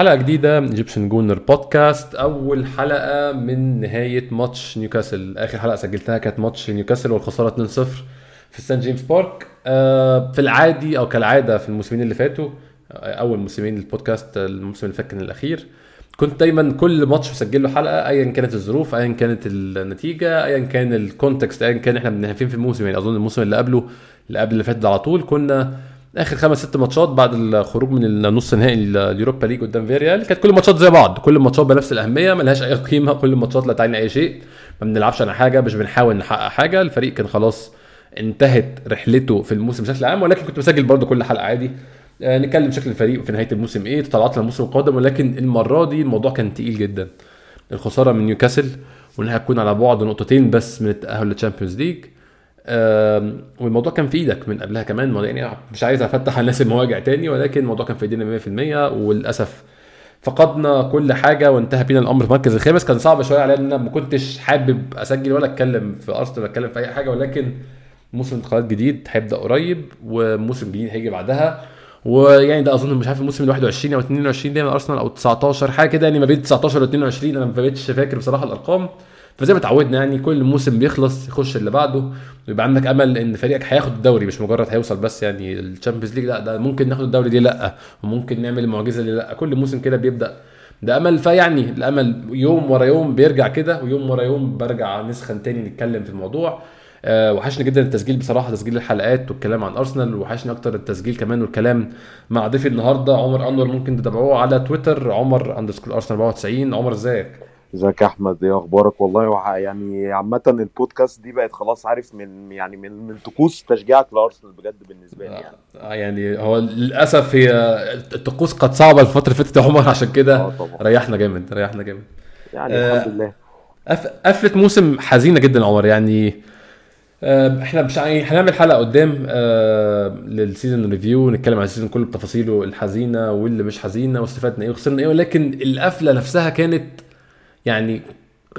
حلقة جديدة من Egyptian Gooner Podcast أول حلقة من نهاية ماتش نيوكاسل. آخر حلقة سجلتها كانت ماتش نيوكاسل والخسارة 2-0 في سان جيمس بارك آه، في العادي أو كالعادة في الموسمين اللي فاتوا آه، أول موسمين البودكاست الموسم اللي فات كان الأخير. كنت دايما كل ماتش مسجل له حلقة أيا كانت الظروف أيا كانت النتيجة أيا كان ال context أيا كان إحنا بنهبب إيه في الموسم. يعني أظن الموسم اللي قبله اللي قبل اللي فات على طول كنا آخر خمس ست ماتشات بعد الخروج من النص نهائي اليوروبا league قدام فياريال كانت كل الماتشات زي بعض كل الماتشات بنفس الأهمية ملهاش أي قيمة كل الماتشات لا تعني أي شيء ما بنلعبش على حاجة مش بنحاول نحقق حاجة الفريق كان خلاص انتهت رحلته في الموسم بشكل عام ولكن كنت بسجل برضو كل حلقة عادي. آه، نتكلم شكل الفريق في نهاية الموسم إيه تطلعات للموسم القادم ولكن المرة دي الموضوع كان تقيل جدا. الخسارة من نيوكاسل وإنها تكون على بعد نقطتين بس من التأهل لل Champions League. والموضوع كان في إيدك من قبلها كمان. ما- يعني مش عايز افتح على الناس المواجع تاني ولكن الموضوع كان في ايدينا 100% وللأسف فقدنا كل حاجة وانتهى بينا الأمر في المركز الخامس. كان صعب شوية عليا إن أنا ما كنتش حابب أسجل ولا أتكلم في أرسنال ولا أتكلم في أي حاجة ولكن موسم انتقالات جديد هيبدأ قريب وموسم جديد هيجي بعدها. ويعني ده أظن مش عارف الموسم ال 21 أو 22 ده من أرسنال أو 19 حاجة كده يعني ما بين 19 و 22 أنا ما بقتش فاكر بصراحة الأرقام. فزي ما اتعودنا يعني كل موسم بيخلص يخش اللي بعده ويبقى عندك أمل إن فريقك هياخد الدوري مش مجرد هيوصل بس يعني ال Champions League لأ ده ممكن ناخد الدوري دي لأ وممكن نعمل المعجزة دي لأ كل موسم كده بيبدأ. ده أمل فيعني الأمل يوم ورا يوم بيرجع كده ويوم ورا يوم برجع نسخن تاني نتكلم في الموضوع. أه وحشني جدا التسجيل بصراحة تسجيل الحلقات والكلام عن أرسنال وحشني أكتر التسجيل كمان والكلام مع ضيفي النهارده عمر أنور ممكن تتابعوه على تويتر عمر underscore أرسنال 94 عمر إزيك؟ ازيك يا احمد؟ إيه أخبارك؟ والله وح- يعني عامة البودكاست دي بقت خلاص عارف من يعني من من طقوس تشجيعك لأرسنال بجد بالنسبة لي يعني. آه، يعني هو للأسف هي الطقوس كانت صعبة الفترة اللي فاتت يا عمر عشان كده آه طبعا. ريحنا جامد ريحنا جامد. يعني آه، الحمد لله. قف- قفلت موسم حزينة جدا يا عمر يعني آه، إحنا مش يعني هنعمل حلقة قدام آه، لل season review نتكلم عن ال season كله بتفاصيله الحزينة واللي مش حزينة واستفدنا إيه وخسرنا إيه ولكن القفلة نفسها كانت يعني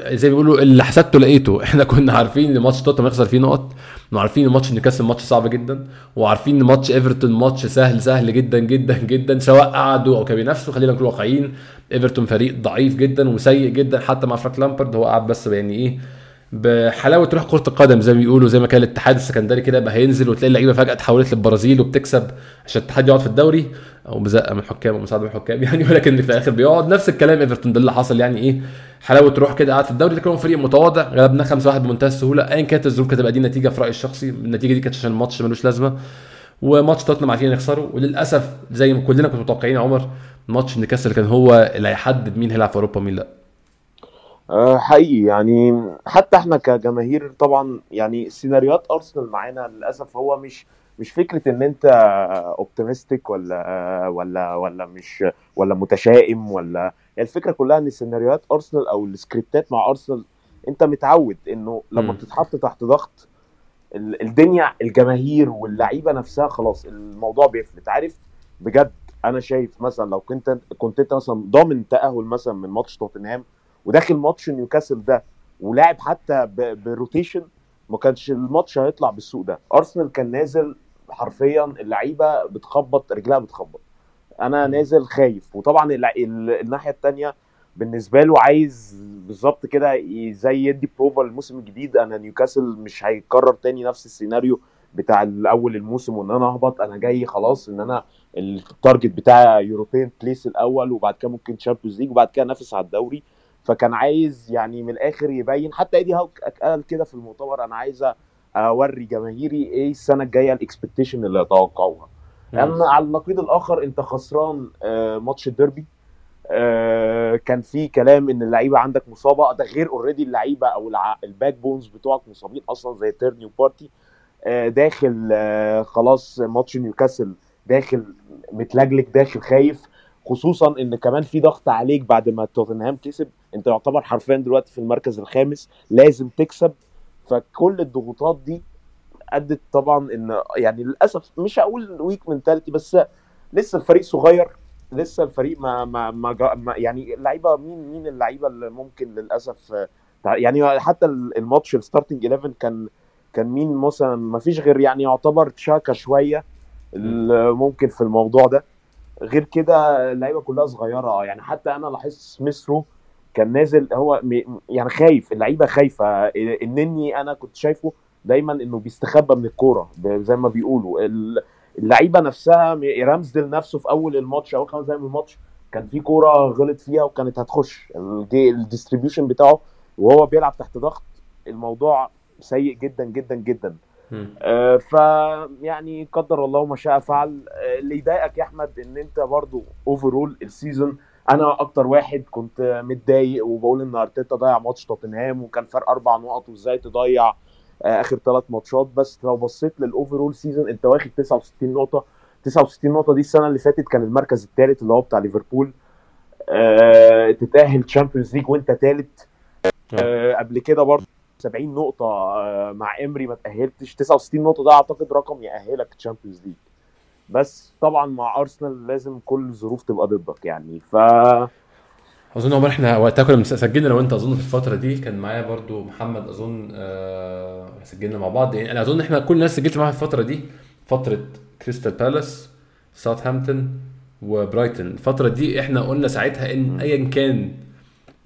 زي ما بيقولوا اللي حسدته لقيته. إحنا كنا عارفين إن ماتش توتنهام هيخسر فيه نقط وعارفين إن ماتش نيوكاسل ماتش صعب جدا وعارفين إن ماتش إيفرتون ماتش سهل سهل جدا جدا جدا سواء قعدوا أو كانوا بينافسوا خلينا نكون واقعيين إيفرتون فريق ضعيف جدا وسيء جدا حتى مع فرانك لامبرد هو قاعد بس يعني إيه بحلاوة روح كرة القدم زي ما بيقولوا زي ما كان الاتحاد السكندري كده بقى هينزل وتلاقي اللعيبة فجأة اتحولت للبرازيل وبتكسب عشان الاتحاد يقعد في الدوري. أو بزقة من الحكام أو مساعده من الحكام يعني ولكن في الآخر بيقعد. نفس الكلام إيفرتون ده اللي حصل يعني إيه حلاوة روح كده. قاعد في الدوري لكن هو فريق متواضع غلبنا 5 1 بمنتهى السهولة. ايا كانت الظروف كانت تبقى دي النتيجة في رأيي الشخصي. النتيجة دي كانت عشان الماتش ملوش لازمة. وماتش توتنهام عارفين يخسروا. وللأسف زي ما كلنا كنا متوقعين عمر ماتش نيوكاسل كان هو اللي هيحدد مين هيلعب في أوروبا ومين لأ. آه حقيقي. يعني حتى إحنا كجماهير طبعا يعني سيناريوهات أرسنال معانا للأسف هو مش مش فكرة إن أنت optimistic ولا ولا ولا مش ولا متشائم ولا هي الفكرة كلها إن سيناريوهات ارسنال أو السكريبتات مع ارسنال أنت متعود إنه لما. بتتحط تحت ضغط ال- الدنيا الجماهير واللعيبة نفسها خلاص الموضوع بيفلت عارف بجد أنا شايف مثلا لو كنت كنت أنت مثلا ضامن تأهل مثلا من ماتش توتنهام وداخل ماتش نيوكاسل ده ولاعب حتى ب rotation ما كانش الماتش هيطلع بالسوء ده. أرسنال كان نازل حرفيا اللعيبة بتخبط رجلها بتخبط. أنا نازل خايف. وطبعا ال- الناحية الثانية بالنسبة له عايز بالظبط كده زي يدي بروفا للموسم الجديد. أنا نيوكاسل مش هيكرر تاني نفس السيناريو بتاع الأول الموسم وإن أنا أهبط. أنا جاي خلاص إن أنا ال target بتاع European place الأول وبعد كده ممكن Champions League وبعد كده أنافس على الدوري. فكان عايز يعني من الآخر يبين حتى إيدي هاو قال كده في المؤتمر أنا عايز أوري جماهيري إيه السنة الجاية ال expectation اللي يتوقعوها أما على النقيض الآخر أنت خسران آه، ماتش الديربي آه، كان في كلام إن اللعيبة عندك مصابة ده غير already اللعيبة أو ال backbones بتوعك مصابين أصلا زي تيرني وبارتي آه، داخل خلاص ماتش نيوكاسل داخل متلجلج داخل خايف خصوصا إن كمان في ضغط عليك بعد ما توتنهام كسب. انت يعتبر حرفيا دلوقتي في المركز الخامس لازم تكسب. فكل الضغوطات دي أدت طبعا إن يعني للأسف مش هقول weak mentality بس لسه الفريق صغير لسه الفريق ما ما ما, ما يعني اللعيبة مين مين اللعيبة اللي ممكن للأسف يعني حتى الماتش ال starting 11 كان كان مين مثلا ما فيش غير يعني يعتبر تشاكا شوية ممكن في الموضوع ده. غير كده اللعيبة كلها صغيرة يعني حتى أنا لاحظت سميث رو كان نازل هو يعني خايف اللعيبة خايفة. إن أنا كنت شايفه دايما إنه بيستخبى من الكورة زي ما بيقولوا. ال- اللعيبة نفسها رامزديل نفسه في أول الماتش أو خمس دقايق من الماتش كان في كورة غلط فيها وكانت هتخش. ال distribution بتاعه وهو بيلعب تحت ضغط الموضوع سيء جدا جدا جدا. آه، ف يعني قدر الله ما شاء فعل. آه، اللي يضايقك يا أحمد إن أنت برضو overall ال season أنا أكتر واحد كنت متضايق وبقول ان ارتيتا ضيع ماتش توتنهام وكان فرق أربع نقط وازاي تضيع آه، اخر ثلاث ماتشات. بس لو بصيت لل overall season انت واخد 69 نقطة. 69 نقطة دي السنة اللي فاتت كان المركز الثالث اللي هو بتاع ليفربول. آه، تتأهل Champions League وانت ثالث آه، قبل كده برضه 70 نقطة آه، مع إمري ما تأهلتش. 69 نقطة ده أعتقد رقم يأهلك Champions League بس طبعا مع أرسنال لازم كل الظروف تبقى ضدك يعني ف أظن عمر إحنا وقتها كنا سجلنا لو أنت أظن في الفترة دي كان معايا برضو محمد أظن آه سجلنا مع بعض. يعني أنا أظن إحنا كل الناس سجلت معاها في الفترة دي فترة كريستال بالاس ساوثهامبتون وبرايتون الفترة دي إحنا قلنا ساعتها إن ايا كان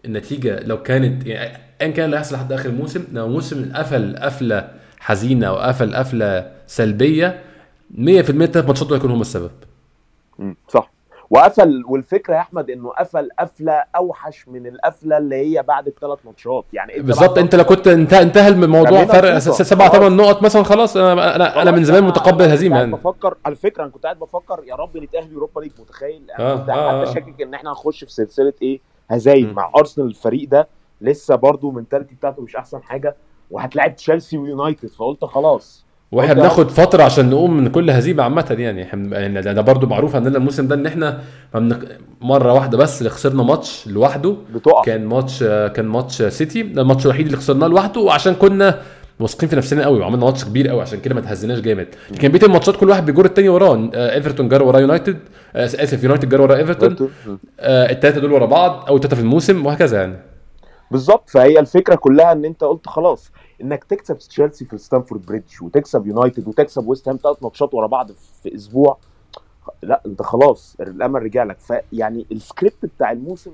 النتيجة لو كانت يعني ايا كان اللي هيحصل لحد آخر الموسم لو موسم قفل قفلة حزينة أو قفل قفلة سلبية 100% الثلاث ماتشات دول هيكونوا هم السبب. صح. وقفل والفكرة يا أحمد إنه قفل قفلة أوحش من القفلة اللي هي بعد الثلاث ماتشات. يعني أنت بالظبط أنت لو كنت انتهى انتهى الموضوع فرق سبع. ثمان نقط مثلا خلاص أنا أنا, أنا من زمان متقبل كنت قاعد يعني. بفكر على فكرة أنا كنت قاعد بفكر يا رب نتأهل يوروبا ليج متخيل؟ آه، أنا كنت آه، آه. حتى شاكك إن إحنا هنخش في سلسلة إيه؟ هزايم. مع أرسنال الفريق ده لسه برضو ال mentality بتاعته مش أحسن حاجة وهتلاعب تشيلسي ويونايتد فقلت خلاص. وإحنا بناخد فترة عشان نقوم من كل هزيمه عامة يعني. إحنا يعني ده برضو معروف عندنا الموسم ده إن إحنا. مرة واحدة بس اللي خسرنا ماتش لوحده. بتقع. كان ماتش كان ماتش سيتي. ده الماتش الوحيد اللي خسرناه لوحده وعشان كنا واثقين في نفسنا قوي وعملنا ماتش كبير قوي عشان كده ما تهزناش جامد. كان بقية الماتشات كل واحد بيجر التاني وراه. آه، إيفرتون جار وراه يونايتد. آه، آسف يونايتد جار وراه إيفرتون. آه، التلاتة دول ورا بعض أو التلاتة في الموسم وهكذا يعني. بالظبط. فهي الفكرة كلها إن أنت قلت خلاص إنك تكسب تشيلسي في ستانفورد بريدج وتكسب يونايتد وتكسب ويست هام ثلاث ماتشات ورا بعض في أسبوع لا أنت خلاص الأمل رجع لك. فيعني السكريبت بتاع الموسم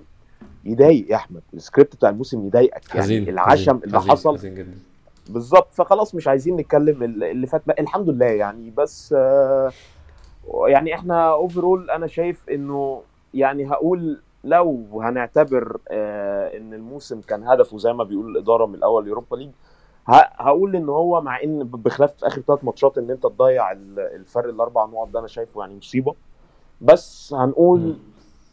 يضايق يا أحمد السكريبت بتاع الموسم يضايقك. حزين يعني العشم حزين، اللي حزين، حصل حزين جدا. بالظبط. فخلاص مش عايزين نتكلم ال- اللي فات بقى الحمد لله يعني. بس آه، يعني إحنا overall أنا شايف إنه يعني هقول لو هنعتبر آه، إن الموسم كان هدفه زي ما بيقول الإدارة من الأول Europa League هقول إن هو مع إن بخلاف آخر ثلاث ماتشات إن أنت تضيع ال- الفرق الأربع نقط ده أنا شايفه يعني مصيبة بس هنقول مم.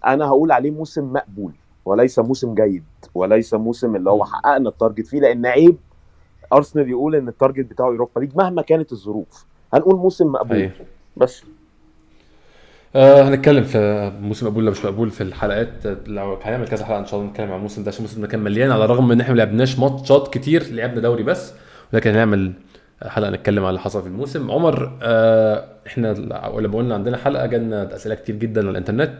أنا هقول عليه موسم مقبول وليس موسم جيد وليس موسم اللي هو. حققنا ال target فيه لأن عيب أرسنال يقول إن ال target بتاعه Europa League مهما كانت الظروف هنقول موسم مقبول أيوة. بس آه هنتكلم في موسم مقبول ولا مش مقبول في الحلقات. لو هنعمل كذا حلقة إن شاء الله نتكلم عن الموسم ده عشان الموسم ده كان مليان على الرغم إن إحنا ما لعبناش ماتشات كتير لعبنا دوري بس ولكن هنعمل حلقة نتكلم على اللي حصل في الموسم. عمر آه إحنا لما قلنا عندنا حلقة جالنا أسئلة كتير جدا على الإنترنت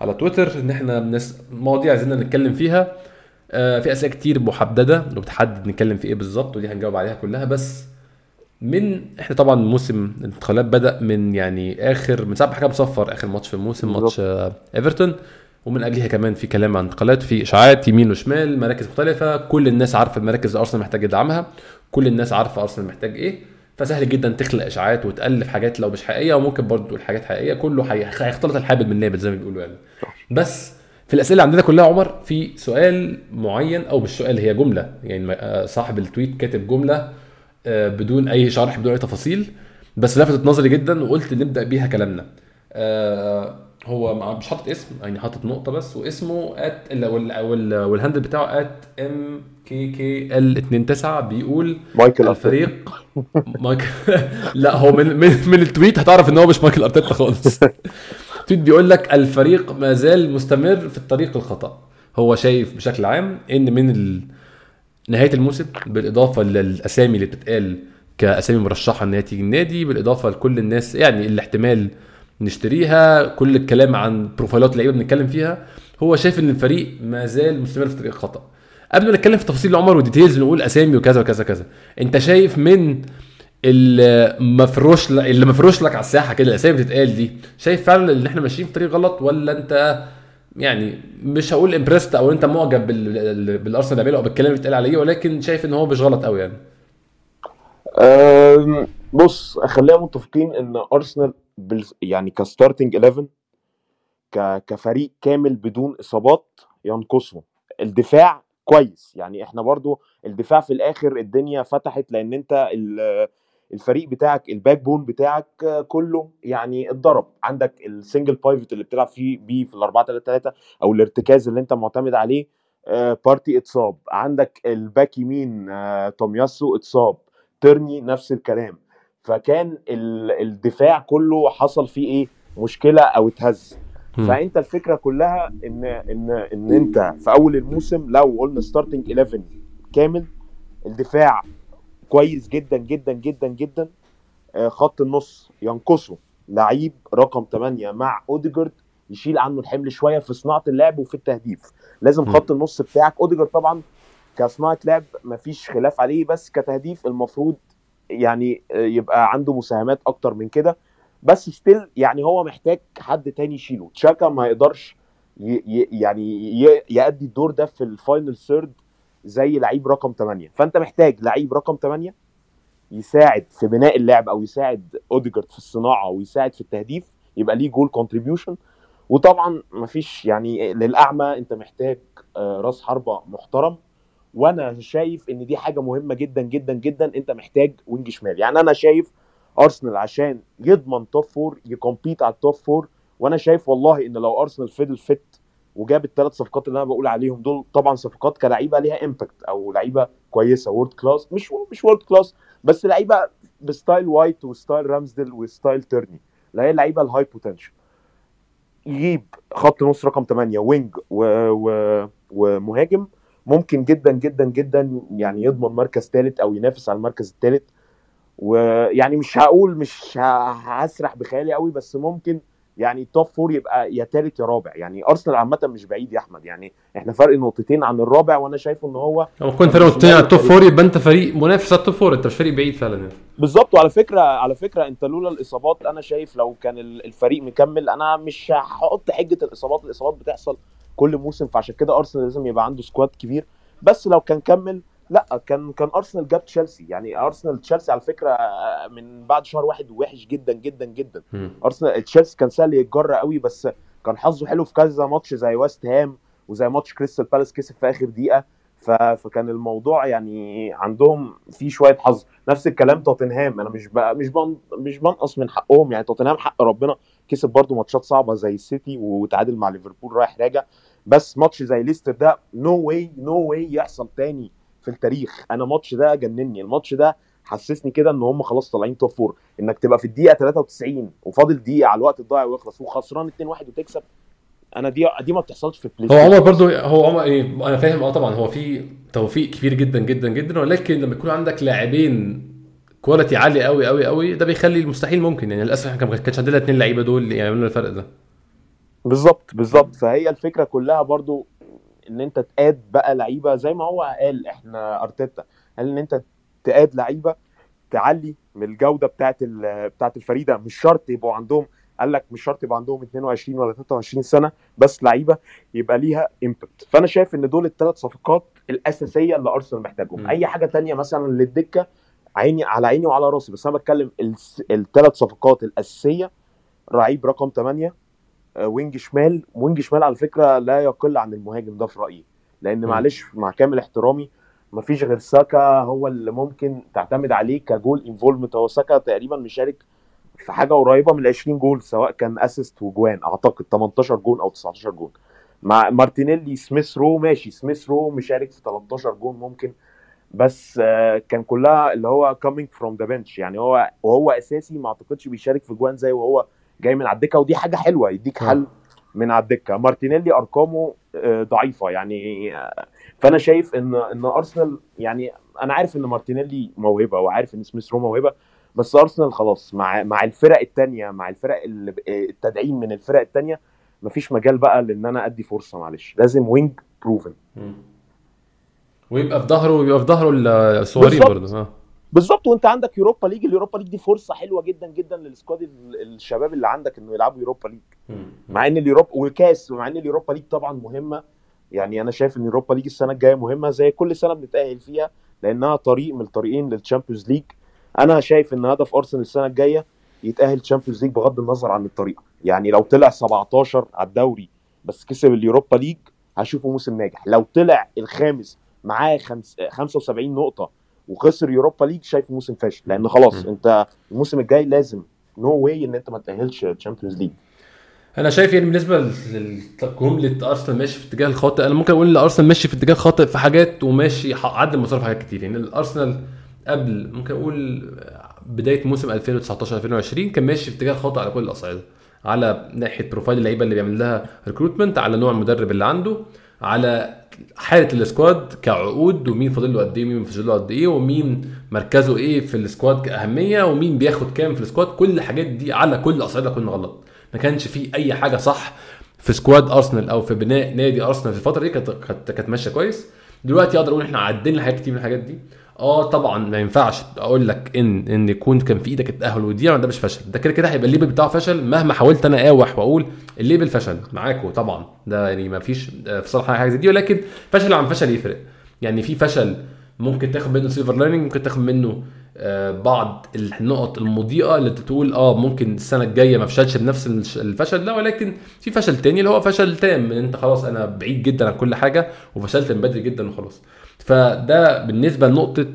على تويتر إن إحنا بنس... مواضيع عايزين نتكلم فيها. آه في أسئلة كتير محددة وبتحدد نتكلم في إيه بالظبط ودي هنجاوب عليها كلها بس من إحنا طبعا موسم الانتقالات بدأ من يعني اخر من ساعة ما حكام صفر آخر ماتش في الموسم. ماتش آه، إيفرتون. ومن اجلها كمان في كلام عن انتقالات في إشاعات يمين وشمال مراكز مختلفة كل الناس عارفة المراكز اللي أرسنال محتاج يدعمها كل الناس عارفة أرسنال محتاج إيه. فسهل جدا تخلق إشاعات وتألف حاجات لو مش حقيقية وممكن برضه تقول حاجات حقيقية. كله هي- هيختلط الحابل من النابل زي ما بيقولوا يعني. بس في الأسئلة عندنا كلها عمر في سؤال معين أو مش سؤال هي جملة. يعني آه، صاحب التويت كاتب جملة بدون أي شرح بدون أي تفاصيل بس لفتت نظري جدا وقلت نبدأ بيها كلامنا. آه، هو مش حاطط اسم يعني حاطط نقطة بس واسمه ات وال handle بتاعه at MKKL 29 بيقول مايكل. الفريق مايكل لا هو من من, من ال tweet هتعرف إن هو مش مايكل أرتيتا خالص. ال tweet بيقول لك الفريق ما زال مستمر في الطريق الخطا هو شايف بشكل عام إن من ال... نهاية الموسم بالإضافة للأسامي اللي بتتقال كأسامي مرشحة إن هي تيجي النادي بالإضافة لكل الناس يعني اللي احتمال نشتريها كل الكلام عن بروفايلات اللعيبه بنتكلم فيها هو شايف إن الفريق ما زال مستمر في طريق الخطا قبل ما نتكلم في تفاصيل عمر وديتيلز نقول أسامي وكذا وكذا كذا أنت شايف من اللي مفروش. اللي مفروش لك على الساحة كده الأسامي بتتقال دي شايف فعلا إن إحنا ماشيين في طريق غلط ولا أنت يعني مش هقول impressed أو أنت معجب بال... بالأرسنال بيعمله أو بالكلام اللي بيتقال عليه ولكن شايف إن هو مش غلط قوي يعني. بص خلينا متفقين إن أرسنال بال... يعني ك starting 11 ك... كفريق كامل بدون إصابات ينقصه الدفاع كويس يعني إحنا برضو الدفاع في الآخر الدنيا فتحت لأن أنت الفريق بتاعك ال backbone بتاعك كله يعني اتضرب. عندك ال single pivot اللي بتلعب فيه بيه في ال 4 3 3 أو الارتكاز اللي انت معتمد عليه آه، بارتي اتصاب. عندك ال back يمين آه، تومياسو اتصاب. تيرني نفس الكلام. فكان ال- الدفاع كله حصل فيه إيه؟ مشكلة أو اتهز. فأنت الفكرة كلها إن إن إن أنت في أول الموسم لو قلنا starting 11 كامل الدفاع كويس جدا جدا جدا جدا. آه، خط النص ينقصه. لعيب رقم 8 مع أوديجارد يشيل عنه الحمل شوية في صناعة اللعب وفي التهديف. لازم. خط النص بتاعك. أوديجارد طبعا كصناعة لعب مفيش خلاف عليه بس كتهديف المفروض يعني آه، يبقى عنده مساهمات أكتر من كده. بس still يعني هو محتاج حد تاني يشيله. تشاكا ما يقدرش ي ي يعني ي يأدي الدور ده في ال final third زي لعيب رقم 8 فأنت محتاج لعيب رقم 8 يساعد في بناء اللعب أو يساعد أوديجارد في الصناعة ويساعد في التهديف يبقى ليه goal contribution وطبعا مفيش يعني للأعمى أنت محتاج آه، راس حربة محترم. وأنا شايف إن دي حاجة مهمة جدا جدا جدا أنت محتاج wing شمال. يعني أنا شايف أرسنال عشان يضمن top four ي compete على ال top four وأنا شايف والله إن لو أرسنال فضل فت وجاب الثلاث صفقات اللي أنا بقول عليهم دول طبعا صفقات كلعيبة ليها impact أو لعيبة كويسة world class مش مش world class بس لعيبة ب style وايت و style رامزديل و style تيرني اللي هي اللعيبة ال high potential يجيب خط نص رقم 8 wing و... و... ومهاجم ممكن جدا جدا جدا يعني يضمن مركز ثالث أو ينافس على المركز الثالث ويعني مش هقول مش هسرح بخيالي قوي بس ممكن يعني ال top four يبقى يا ثالث يا رابع. يعني أرسنال عامة مش بعيد يا أحمد. يعني إحنا فرق نقطتين عن الرابع وأنا شايفه إن هو لو كنت فرق نقطتين على ال top four يبقى أنت فريق منافس على ال top four أنت مش فريق بعيد فعلا يعني. بالظبط. وعلى فكرة على فكرة أنت لولا الإصابات أنا شايف لو كان ال- الفريق مكمل أنا مش هحط حجة الإصابات. الإصابات بتحصل كل موسم فعشان كده أرسنال لازم يبقى عنده squad كبير. بس لو كان كمل لا كان كان ارسنال جاب تشيلسي يعني ارسنال تشيلسي على فكرة آه، من بعد شهر واحد وحش جدا جدا جدا. ارسنال تشيلسي كان سهل يتجرى قوي بس كان حظه حلو في كذا ماتش زي ويست هام وزي ماتش كريستال بالاس كسب في آخر دقيقة. فكان الموضوع يعني عندهم في شوية حظ. نفس الكلام توتنهام أنا مش بقى مش بن... مش بنقص من حقهم. يعني توتنهام حق ربنا كسب برضو ماتشات صعبة زي السيتي وتعادل مع ليفربول رايح راجع. بس ماتش زي ليستر ده no way no way يحصل تاني. في التاريخ. أنا الماتش ده جنني الماتش ده حسسني كده إن هم خلاص طالعين top four إنك تبقى في الدقيقة 93 وفاضل دقيقة على الوقت الضايع ويخلص وخسران 2-1 وتكسب أنا دي دي ما بتحصلش في ال play هو. عمر برضو هو عمر إيه أنا فاهم آه طبعا هو في توفيق كبير جدا جدا جدا ولكن لما يكون عندك لاعبين quality عاليه قوي قوي قوي ده بيخلي المستحيل ممكن. يعني للأسف إحنا ما كانش عندنا الاثنين لعيبة دول اللي يعملوا لنا الفرق ده. بالظبط بالظبط. فهي الفكرة كلها برضو إن أنت تقاد بقى لعيبة زي ما هو قال إحنا أرتيتا. قال إن أنت تقاد لعيبة تعلي من الجودة بتاعت ال- بتاعت الفريق ده مش شرط يبقوا عندهم قال لك مش شرط يبقى عندهم 22 ولا 23 سنة بس لعيبة يبقى ليها impact فأنا شايف إن دول الثلاث صفقات الأساسية اللي أرسنال محتاجهم. م. أي حاجة تانية مثلا للدكة عيني على عيني وعلى راسي بس أنا بتكلم الثلاث صفقات الأساسية. لعيب رقم 8 آه، wing شمال. wing شمال على فكرة لا يقل عن المهاجم ده في رأيي. لأن. معلش مع كامل احترامي مفيش غير ساكا هو اللي ممكن تعتمد عليه ك goal involvement هو ساكا تقريبا مشارك في حاجة قريبة من ال 20 جول سواء كان assist وجوان. أعتقد 18 جول أو 19 جول. مع مارتينيلي سميث رو ماشي. سميث رو مشارك في 13 جول ممكن. بس آه، كان كلها اللي هو coming from the bench يعني هو وهو أساسي ما أعتقدش بيشارك في جوان زي وهو جاي من على الدكة ودي حاجة حلوة يديك آه. حل من على الدكة. مارتينيلي أرقامه آه، ضعيفة يعني آه، فأنا شايف إن إن أرسنال يعني أنا عارف إن مارتينيلي موهبة وعارف إن سميث رو موهبة بس أرسنال خلاص مع مع الفرق الثانية مع الفرق التدعيم من الفرق الثانية مفيش مجال بقى لإن أنا أدي فرصة معلش. لازم wing proven ويبقى في ظهره ويبقى في ظهره الصغيرين. برضه بالظبط. وانت عندك يوروبا league. اليوروبا league دي فرصة حلوة جدا جدا لل squad ال- الشباب اللي عندك إنه يلعبوا يوروبا league. مع إن ال Europa وكاس ومع إن ال Europa League طبعا مهمة. يعني أنا شايف إن ال Europa League السنة الجاية مهمة زي كل سنة بنتأهل فيها لأنها طريق من الطريقين لل Champions League أنا شايف إن هدف أرسنال السنة الجاية يتأهل Champions League بغض النظر عن الطريقة يعني لو طلع 17 على الدوري بس كسب ال Europa League هشوفه موسم ناجح. لو طلع الخامس معاه خمس 75 نقطة وخسر Europa League شايفه موسم فاشل. لأن خلاص م. أنت الموسم الجاي لازم نو no واي إن أنت ما تأهلش Champions League أنا شايف يعني بالنسبة لجمله ارسنال ماشي في اتجاه الخاطئ أنا ممكن أقول إن ارسنال ماشي في اتجاه خاطئ في حاجات وماشي عدل المسار في حاجات كتير. يعني الأرسنال قبل ممكن أقول بداية موسم 2019 2020 كان ماشي في اتجاه خاطئ على كل الأصعدة. على ناحية profile اللعيبة اللي بيعمل لها recruitment على نوع المدرب اللي عنده. على حالة ال squad كعقود ومين فاضل له قد إيه ومين فاضل له قد إيه ومين مركزه إيه في ال squad كأهمية ومين بياخد كام في ال squad. كل الحاجات دي على كل الاصعده كنا غلط. ما كانش في أي حاجة صح في squad أرسنال أو في بناء نادي أرسنال في الفترة دي كانت كانت ماشية كويس. دلوقتي أقدر أقول إحنا عدلنا حاجات كتير من الحاجات دي. آه طبعا ما ينفعش أقول لك ان إن يكون كان في إيدك التأهل ودي ده مش فشل. ده كده كده هيبقى ال label بتاعه فشل. مهما حاولت أنا اقاوح وأقول ال label فشل معاكم طبعا. ده يعني ما فيش في صالح حاجة زي دي. ولكن فشل عن فشل يفرق. يعني في فشل ممكن تاخد منه silver lining ممكن تاخد منه آه، بعض النقط المضيئة اللي تقول آه ممكن السنة الجاية ما فشلش بنفس الفشل ده. ولكن في فشل تاني اللي هو فشل تام إن أنت خلاص أنا بعيد جدا عن كل حاجة وفشلت من بدري جدا وخلاص. فده بالنسبة لنقطة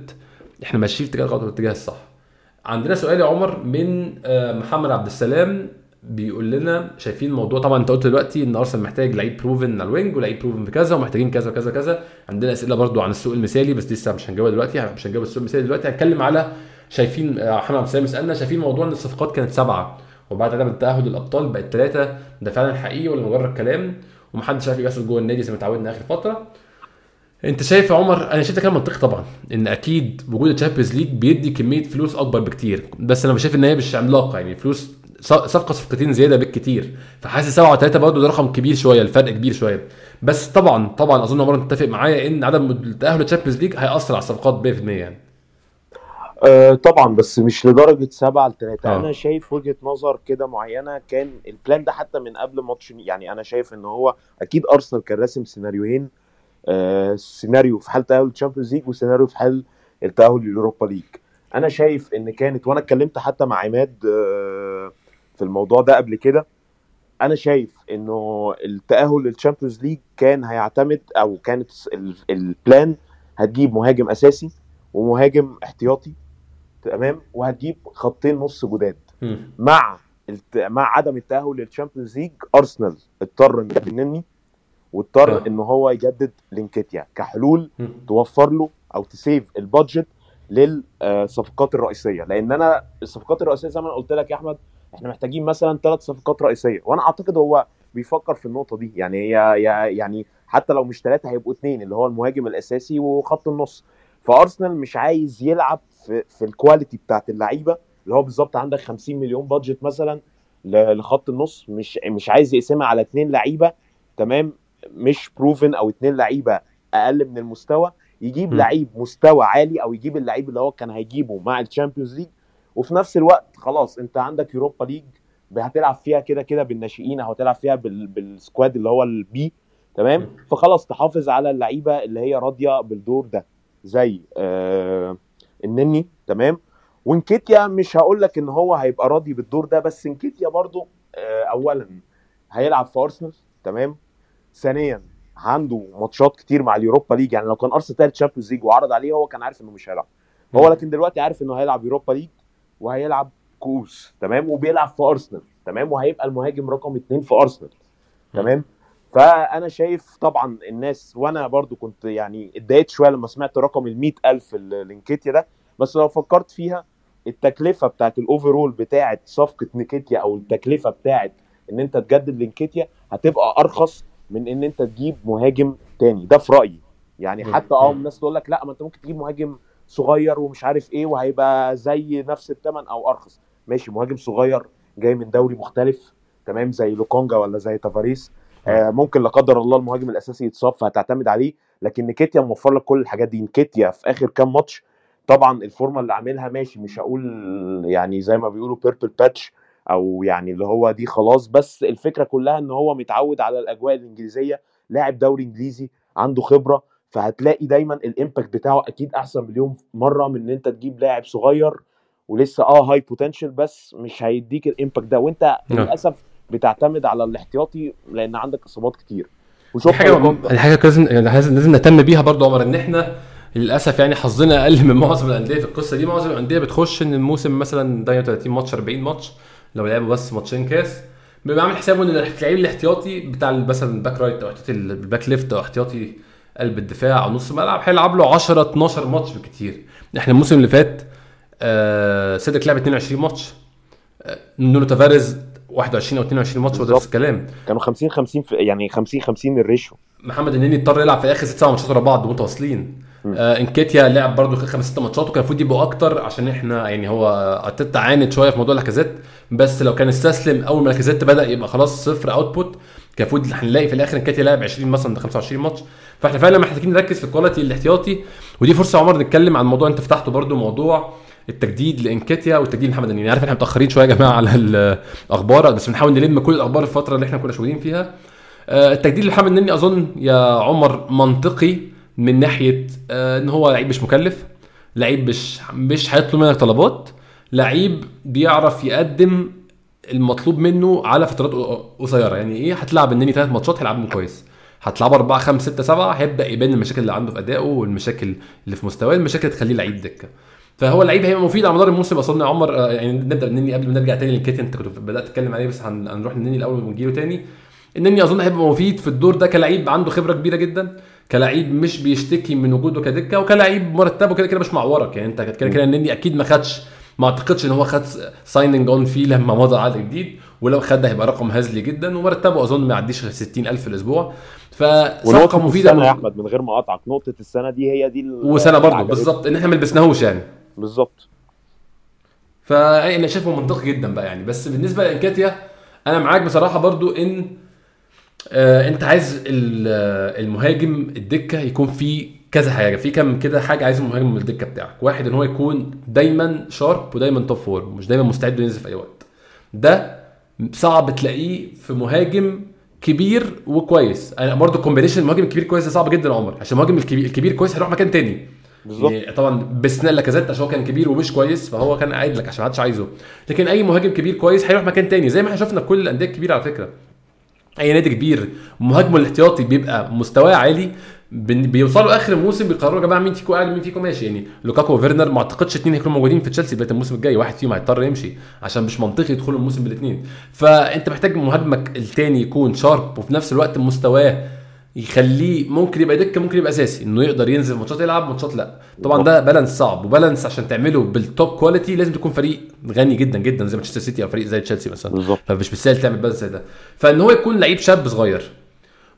إحنا ماشيين في اتجاه الغلط والاتجاه الصح. عندنا سؤال يا عمر من آه، محمد عبد السلام بيقول لنا شايفين الموضوع طبعا أنت قلت دلوقتي إن أرسنال محتاج لعيب proven على ال wing ولعيب proven في كذا ومحتاجين كذا وكذا كذا عندنا أسئلة برضو عن السوق المثالي بس لسه مش هنجاوبها دلوقتي مش هنجاوب السوق المثالي دلوقتي. هنتكلم على شايفين آه، محمد عبد السلام سالنا شايفين موضوع إن الصفقات كانت سبعة وبعد عدم التأهل للأبطال بقت ثلاثة ده فعلا حقيقي ولا مجرد كلام؟ ومحدش عارف يحصل جوه النادي زي ما اتعودنا آخر فترة. انت شايف يا عمر أنا شايف ده كلام منطقي طبعا إن أكيد وجود ال Champions League بيدي كمية فلوس أكبر بكتير. بس أنا مش شايف إن هي مش عملاقة يعني فلوس صفقة صفقتين زيادة بالكتير. فحاسس 7 3 برضه ده رقم كبير شوية الفرق كبير شوية. بس طبعا طبعا أظن عمر تتفق معايا إن عدم التاهل لل Champions League هيأثر على الصفقات 100% يعني. آه طبعا بس مش لدرجة 7 ل 3 آه. أنا شايف وجهة نظر كده معينة كان ال plan ده حتى من قبل ماتش يعني أنا شايف إن هو أكيد أرسنال كان راسم سيناريوهين سيناريو في حال تأهل ال Champions League وسيناريو في حال التأهل لل Europa League أنا شايف إن كانت وأنا اتكلمت حتى مع عماد آه في الموضوع ده قبل كده أنا شايف إنه التأهل لل Champions League كان هيعتمد أو كانت ال- ال plan هتجيب مهاجم أساسي ومهاجم احتياطي تمام وهتجيب خطين نص جداد. مع. مع عدم التأهل لل Champions League أرسنال اضطر انه يجدد نني واضطر آه. إن هو يجدد لنكيتيا كحلول. توفر له أو ت save ال budget للصفقات الرئيسية. لأن أنا الصفقات الرئيسية زي ما أنا قلت لك يا أحمد إحنا محتاجين مثلا ثلاث صفقات رئيسية. وأنا أعتقد هو بيفكر في النقطة دي. يعني هي يعني حتى لو مش ثلاثة هيبقوا اثنين اللي هو المهاجم الأساسي وخط النص. فأرسنال مش عايز يلعب في, في ال quality بتاعت اللعيبة اللي هو بالظبط عندك 50 مليون budget مثلا لخط النص. مش مش عايز يقسمها على اثنين لعيبة. تمام؟ مش proven أو اثنين لعيبة أقل من المستوى يجيب م. لعيب مستوى عالي أو يجيب اللعيب اللي هو كان هيجيبه مع ال Champions League وفي نفس الوقت خلاص أنت عندك Europa League هتلعب فيها كده كده بالناشئين أو هتلعب فيها بال... بال squad اللي هو ال B تمام؟ فخلاص تحافظ على اللعيبة اللي هي راضية بالدور ده زي آه النني تمام؟ وإنكيتيا مش هقول لك إن هو هيبقى راضي بالدور ده بس إنكيتيا برضو آه اولا هيلعب في ارسنال تمام؟ ثانيا عنده ماتشات كتير مع ال Europa League. يعني لو كان أرسنال تالت Champions League وعرض عليه هو كان عارف إنه مش هيلعب. هو لكن دلوقتي عارف إنه هيلعب Europa League وهيلعب كؤوس تمام؟ وبيلعب في أرسنال تمام؟ وهيبقى المهاجم رقم اثنين في أرسنال تمام؟ فأنا شايف طبعا الناس وأنا برضو كنت يعني اتضايقت شوية لما سمعت رقم ال 100000 لنكيتيا ده. بس لو فكرت فيها التكلفة بتاعت ال overall بتاعت صفقة نكيتيا أو التكلفة بتاعت إن أنت تجدد لنكيتيا هتبقى أرخص من إن أنت تجيب مهاجم تاني. ده في رأيي. يعني. حتى أه. الناس تقول لك لا ما أنت ممكن تجيب مهاجم صغير ومش عارف إيه وهيبقى زي نفس الثمن أو أرخص. ماشي مهاجم صغير جاي من دوري مختلف تمام زي لوكونجا ولا زي تافاريس. آه ممكن لا قدر الله المهاجم الأساسي يتصاب فهتعتمد عليه. لكن نكيتيا موفر لك كل الحاجات دي. نكيتيا في آخر كام ماتش طبعا ال form اللي عاملها ماشي مش هقول يعني زي ما بيقولوا purple patch أو يعني اللي هو دي خلاص بس الفكرة كلها إن هو متعود على الأجواء الإنجليزية لاعب دوري إنجليزي عنده خبرة فهتلاقي دايما ال impact بتاعه أكيد أحسن مليون مرة من إن أنت تجيب لاعب صغير ولسه آه high potential بس مش هيديك ال impact ده. وأنت نعم. للأسف بتعتمد على الاحتياطي لأن عندك إصابات كتير. وشوف حاجة حاجة لازم يعني لازم لازم نهتم بيها برضو عمر إن إحنا للأسف يعني حظنا أقل من معظم الأندية في القصة دي. معظم الأندية بتخش إن الموسم مثلا 38 ماتش 40 ماتش. لو لعبوا بس ماتشين كاس بيبقى عامل حسابه إن اللعيب الاحتياطي بتاع مثلا ال back right أو احتياطي ال back left أو احتياطي قلب الدفاع أو نص الملعب هيلعب له 10 12 ماتش بالكتير إحنا الموسم اللي فات آه سيدك لعب 22 ماتش آه نونو تافاريز 21 أو 22 ماتش وده. نفس الكلام كانوا 50 50 في يعني 50 50 ال ratio محمد النني اضطر يلعب في آخر ست سبع ماتشات ورا بعض متواصلين. آه انكيتيا لعب برضه خمس ست ماتشات وكان المفروض يبقوا أكتر عشان إحنا يعني هو ارتيتا عاند شوية في موضوع لاكازيت بس لو كان استسلم أول ما لاكازيت بدأ يبقى خلاص صفر output كان المفروض هنلاقي في الآخر انكيتيا لعب 20 مثلا ده 25 ماتش. فاحنا فعلا محتاجين نركز في ال quality الاحتياطي. ودي فرصة يا عمر نتكلم عن موضوع انت فتحته برضه موضوع التجديد لانكيتيا والتجديد لمحمد النني عارف إحنا متأخرين شوية يا جماعة على الأخبار بس بنحاول نلم كل الأخبار الفترة اللي إحنا كنا شغالين فيها. آه، التجديد لمحمد النني أظن يا عمر منطقي. من ناحية آه، إن هو لعيب مش مكلف لعيب مش مش هيطلب منك طلبات لعيب بيعرف يقدم المطلوب منه على فترات قصيرة. يعني إيه؟ هتلعب النني ثلاث ماتشات هيلعبهم كويس. هتلعب أربعة خمسة ستة سبعة هيبدأ يبان المشاكل اللي عنده في أدائه والمشاكل اللي في مستواه المشاكل اللي تخليه لعيب دكة. فهو لعيب هيبقى مفيد على مدار الموسم. يا عمر آه، يعني نبدأ بالنني قبل ما نرجع تاني للكيتي أنت كنت بدأت تتكلم عليه بس هن- هنروح للنني الأول ونجيله تاني. النني أظن هيبقى مفيد في الدور ده كلعيب عنده خبرة كبيرة جدا. كلعيب مش بيشتكي من وجوده كدكة وكلعيب مرتبه كده كده مش معورك يعني انت كده كده النني أكيد ما خدش ما أعتقدش إن هو خد signing on fee لما مضى عقد جديد ولو خد هيبقى رقم هزلي جدا ومرتبه أظن ما يعديش 60000 في الأسبوع. فصفقة مفيده السنة يا من- أحمد من غير ما اقطعك نقطة السنة دي هي دي وسنة برضه بالظبط إن إحنا ما لبسناهوش يعني. بالظبط. فانا شايفه منطقي جدا بقى يعني. بس بالنسبة لإنكيتيا أنا معاك بصراحة برضو إن آه انت عايز آه، المهاجم الدكة يكون فيه كذا حاجة. في كم كده حاجة عايز المهاجم من الدكة بتاعك. واحد ان هو يكون دايما شارب ودايما top form مش دايما مستعد ينزل في أي وقت. ده صعب تلاقيه في مهاجم كبير وكويس. أنا برضو combination المهاجم الكبير كويس ده صعب جدا يا عمر. عشان المهاجم الكبير الكبير كويس هيروح مكان تاني. بالظبط. يعني طبعا باستثناء لاكازيت عشان هو كان كبير ومش كويس فهو كان قاعد لك عشان ما حدش عايزه. لكن أي مهاجم كبير كويس هيروح مكان تاني. زي ما إحنا شفنا في كل الأندية الكبيرة على فكرة. أي نادي كبير. مهاجمه الاحتياطي بيبقى مستواه عالي. بيوصلوا آخر الموسم بيقرروا يا جماعة مين فيكم قاعد ومين فيكم ماشي. يعني لوكاكو وفيرنر ما أعتقدش اثنين هيكونوا موجودين في تشيلسي بدايه الموسم الجاي. واحد فيهم هيضطر يمشي عشان مش منطقي يدخلوا الموسم بالاثنين فأنت محتاج مهاجمك الثاني يكون شارب وفي نفس الوقت مستواه يخليه ممكن يبقى دكة ممكن يبقى أساسي إنه يقدر ينزل ماتشات يلعب ماتشات لأ. طبعا ده balance صعب و balance عشان تعمله بال top quality لازم تكون فريق غني جدا جدا زي مانشستر سيتي أو فريق زي تشيلسي مثلا. بالظبط. فمش بالسهل تعمل balance زي ده. فإن هو يكون لعيب شاب صغير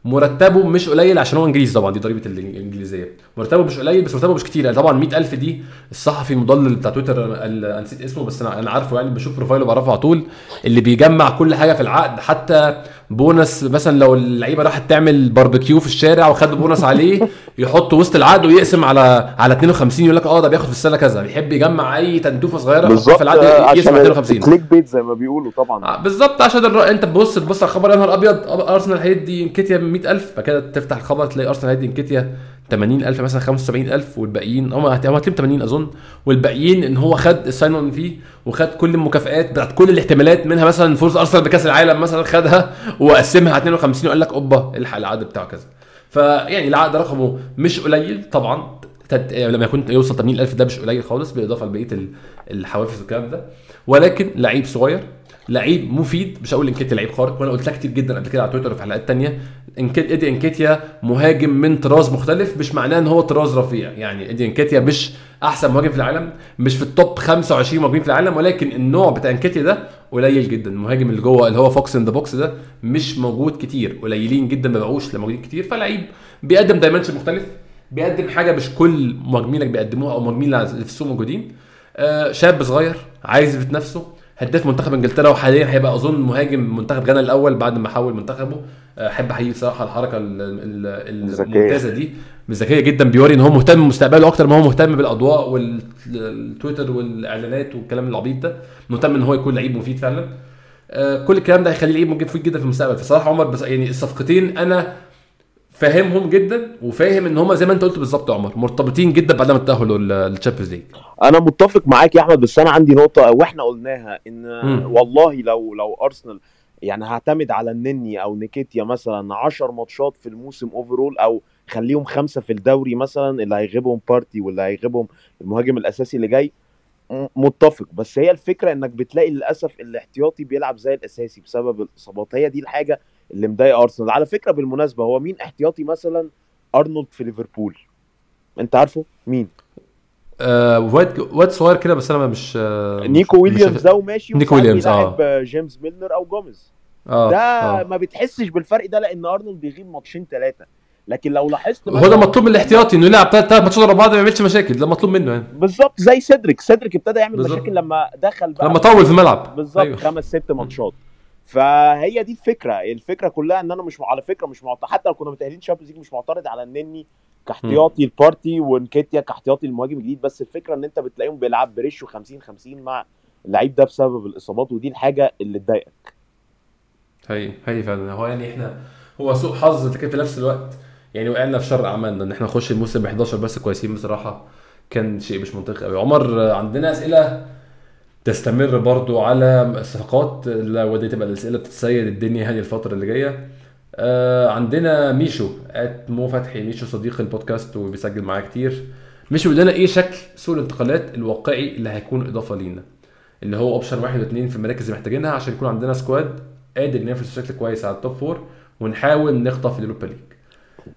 مرتبه مش قليل عشان هو إنجليزي طبعا دي ضريبه الإنجليزية. مرتبه مش قليل بس مرتبه مش كتير يعني طبعا 100000 دي الصحفي المضلل بتاع تويتر أنا نسيت اسمه بس أنا أنا عارفه يعني بشوف profile ه بعرفه على طول اللي بيجمع كل حاجة في العقد حتى بونص مثلا لو اللعيبة راحت تعمل باربيكيو في الشارع وخد بونص عليه يحطه وسط العقد ويقسم على على 52 يقول لك آه ده بياخد في السنة كذا بيحب يجمع أي تنتوفه صغيرة بالظبط في العقد يقسم على عشان 52 click bait زي ما بيقولوا طبعا. آه، بالظبط عشان الر... أنت تبص تبص على الخبر يا نهار أبيض أرسنال هيدي إنكيتيا ب 100000 بعد كده تفتح الخبر تلاقي أرسنال هيدي إنكيتيا 80000 مثلا 75000 والباقيين هم هم هتلاقيهم 80 أظن والباقيين إن هو خد ال sign on fee وخد كل المكافئات بتاعت كل الاحتمالات منها مثلا فوز أرسنال بكأس العالم مثلا خدها وقسمها على 52 وقال لك أوبا الحق العقد بتاعه كذا فيعني العقد رقمه مش قليل طبعا. لما يكون يوصل 80000 ده مش قليل خالص بالإضافة لبقية ال- الحوافز والكلام ده ولكن لعيب صغير لعيب مفيد مش هقول إنكيتيا لعيب خارق وأنا قلتها كتير جدا قبل كده على تويتر وفي حلقات تانية انكيت إيدي إنكيتيا مهاجم من طراز مختلف مش معناه إن هو طراز رفيع. يعني إيدي إنكيتيا مش أحسن مهاجم في العالم مش في ال top 25 مهاجمين في العالم ولكن النوع بتاع إنكيتيا ده قليل جدا. المهاجم اللي جوه اللي هو fox in the box ده مش موجود كتير قليلين جدا ما بقوش لما موجودين كتير. فلعيب بيقدم dimension مختلف بيقدم حاجة مش كل مهاجمينك بيقدموها أو مهاجمين اللي في السوق موجودين. آه، شاب صغير عايز يثبت نفسه هداف منتخب انجلترا وحاليا هيبقى أظن مهاجم منتخب غانا الأول بعد ما حول منتخبه. آه، أحب احييه صراحة الحركة. الممتازة دي. ذكيه جدا بيوري إن هو مهتم بمستقبله أكتر ما هو مهتم بالأضواء والتويتر والإعلانات والكلام العبيط ده. مهتم إن هو يكون لعيب مفيد فعلا. آه، كل الكلام ده هيخليه لعيب مفيد جدا في المستقبل. فصراحة عمر بس يعني الصفقتين أنا فاهمهم جدا وفاهم إن هم زي ما أنت قلت بالظبط يا عمر مرتبطين جدا بعد ما تاهلوا للتشامبيونز ليج أنا متفق معاك يا أحمد بس أنا عندي نقطة وإحنا قلناها إن مم. والله لو لو أرسنال يعني هعتمد على النني أو إنكيتيا مثلا 10 ماتشات في الموسم overall أو خليهم خمسة في الدوري مثلا اللي هيغيبهم بارتي واللي هيغيبهم المهاجم الأساسي اللي جاي م- متفق. بس هي الفكرة إنك بتلاقي للأسف الاحتياطي بيلعب زي الأساسي بسبب الإصابات. هي دي الحاجة اللي مضايقه أرسنال على فكرة بالمناسبة هو مين احتياطي مثلا أرنولد في ليفربول أنت عارفه مين آه واد واد صغير كده بس أنا مش آه نيكو ويليامز ده وماشي نيكو ويليامز، آه. بيلعب جيمس ميلنر أو جوميز آه ده آه. ما بتحسش بالفرق ده لأن أرنولد بيغيب ماتشين ثلاثة لكن لو لاحظت هو ده مطلوب من الاحتياطي إنه يلعب ثلاث ماتشات ورا بعض ما يعملش مشاكل ده مطلوب منه يعني بالظبط زي سيدريك سيدريك ابتدى يعمل بالظبط. مشاكل لما دخل بقى لما طول في الملعب بالظبط. أيوه. خمس ست ماتشات فهي دي الفكرة. الفكرة كلها إن أنا مش على فكرة مش معترض حتى لو كنا متأهلين Champions League مش معترض على النني كاحتياطي لبارتي وإنكيتيا كاحتياطي المهاجم الجديد بس الفكرة إن أنت بتلاقيهم بيلعب ب ratio 50 50 مع اللعيب ده بسبب الإصابات ودي الحاجة اللي تضايقك. هي هي فعلا. هو يعني إحنا هو سوء حظ لكن في نفس الوقت. يعني وقعنا في شر أعمالنا إن إحنا نخش الموسم ب 11 بس كويسين بصراحة. كان شيء مش منطقي قوي عمر عندنا أسئلة؟ تستمر برضو على الصفقات لو دي تبقى الأسئلة بتتسيد الدنيا هذه الفترة اللي جاية آه عندنا ميشو ات مو فتحي ميشو صديق البودكاست وبيسجل معايا كتير ميشو لنا إيه شكل سوق الانتقالات الواقعي اللي هيكون إضافة لينا اللي هو option واحد واثنين في المراكز اللي محتاجينها عشان يكون عندنا squad قادر ينافس بشكل كويس على ال top four ونحاول نخطف ال Europa League.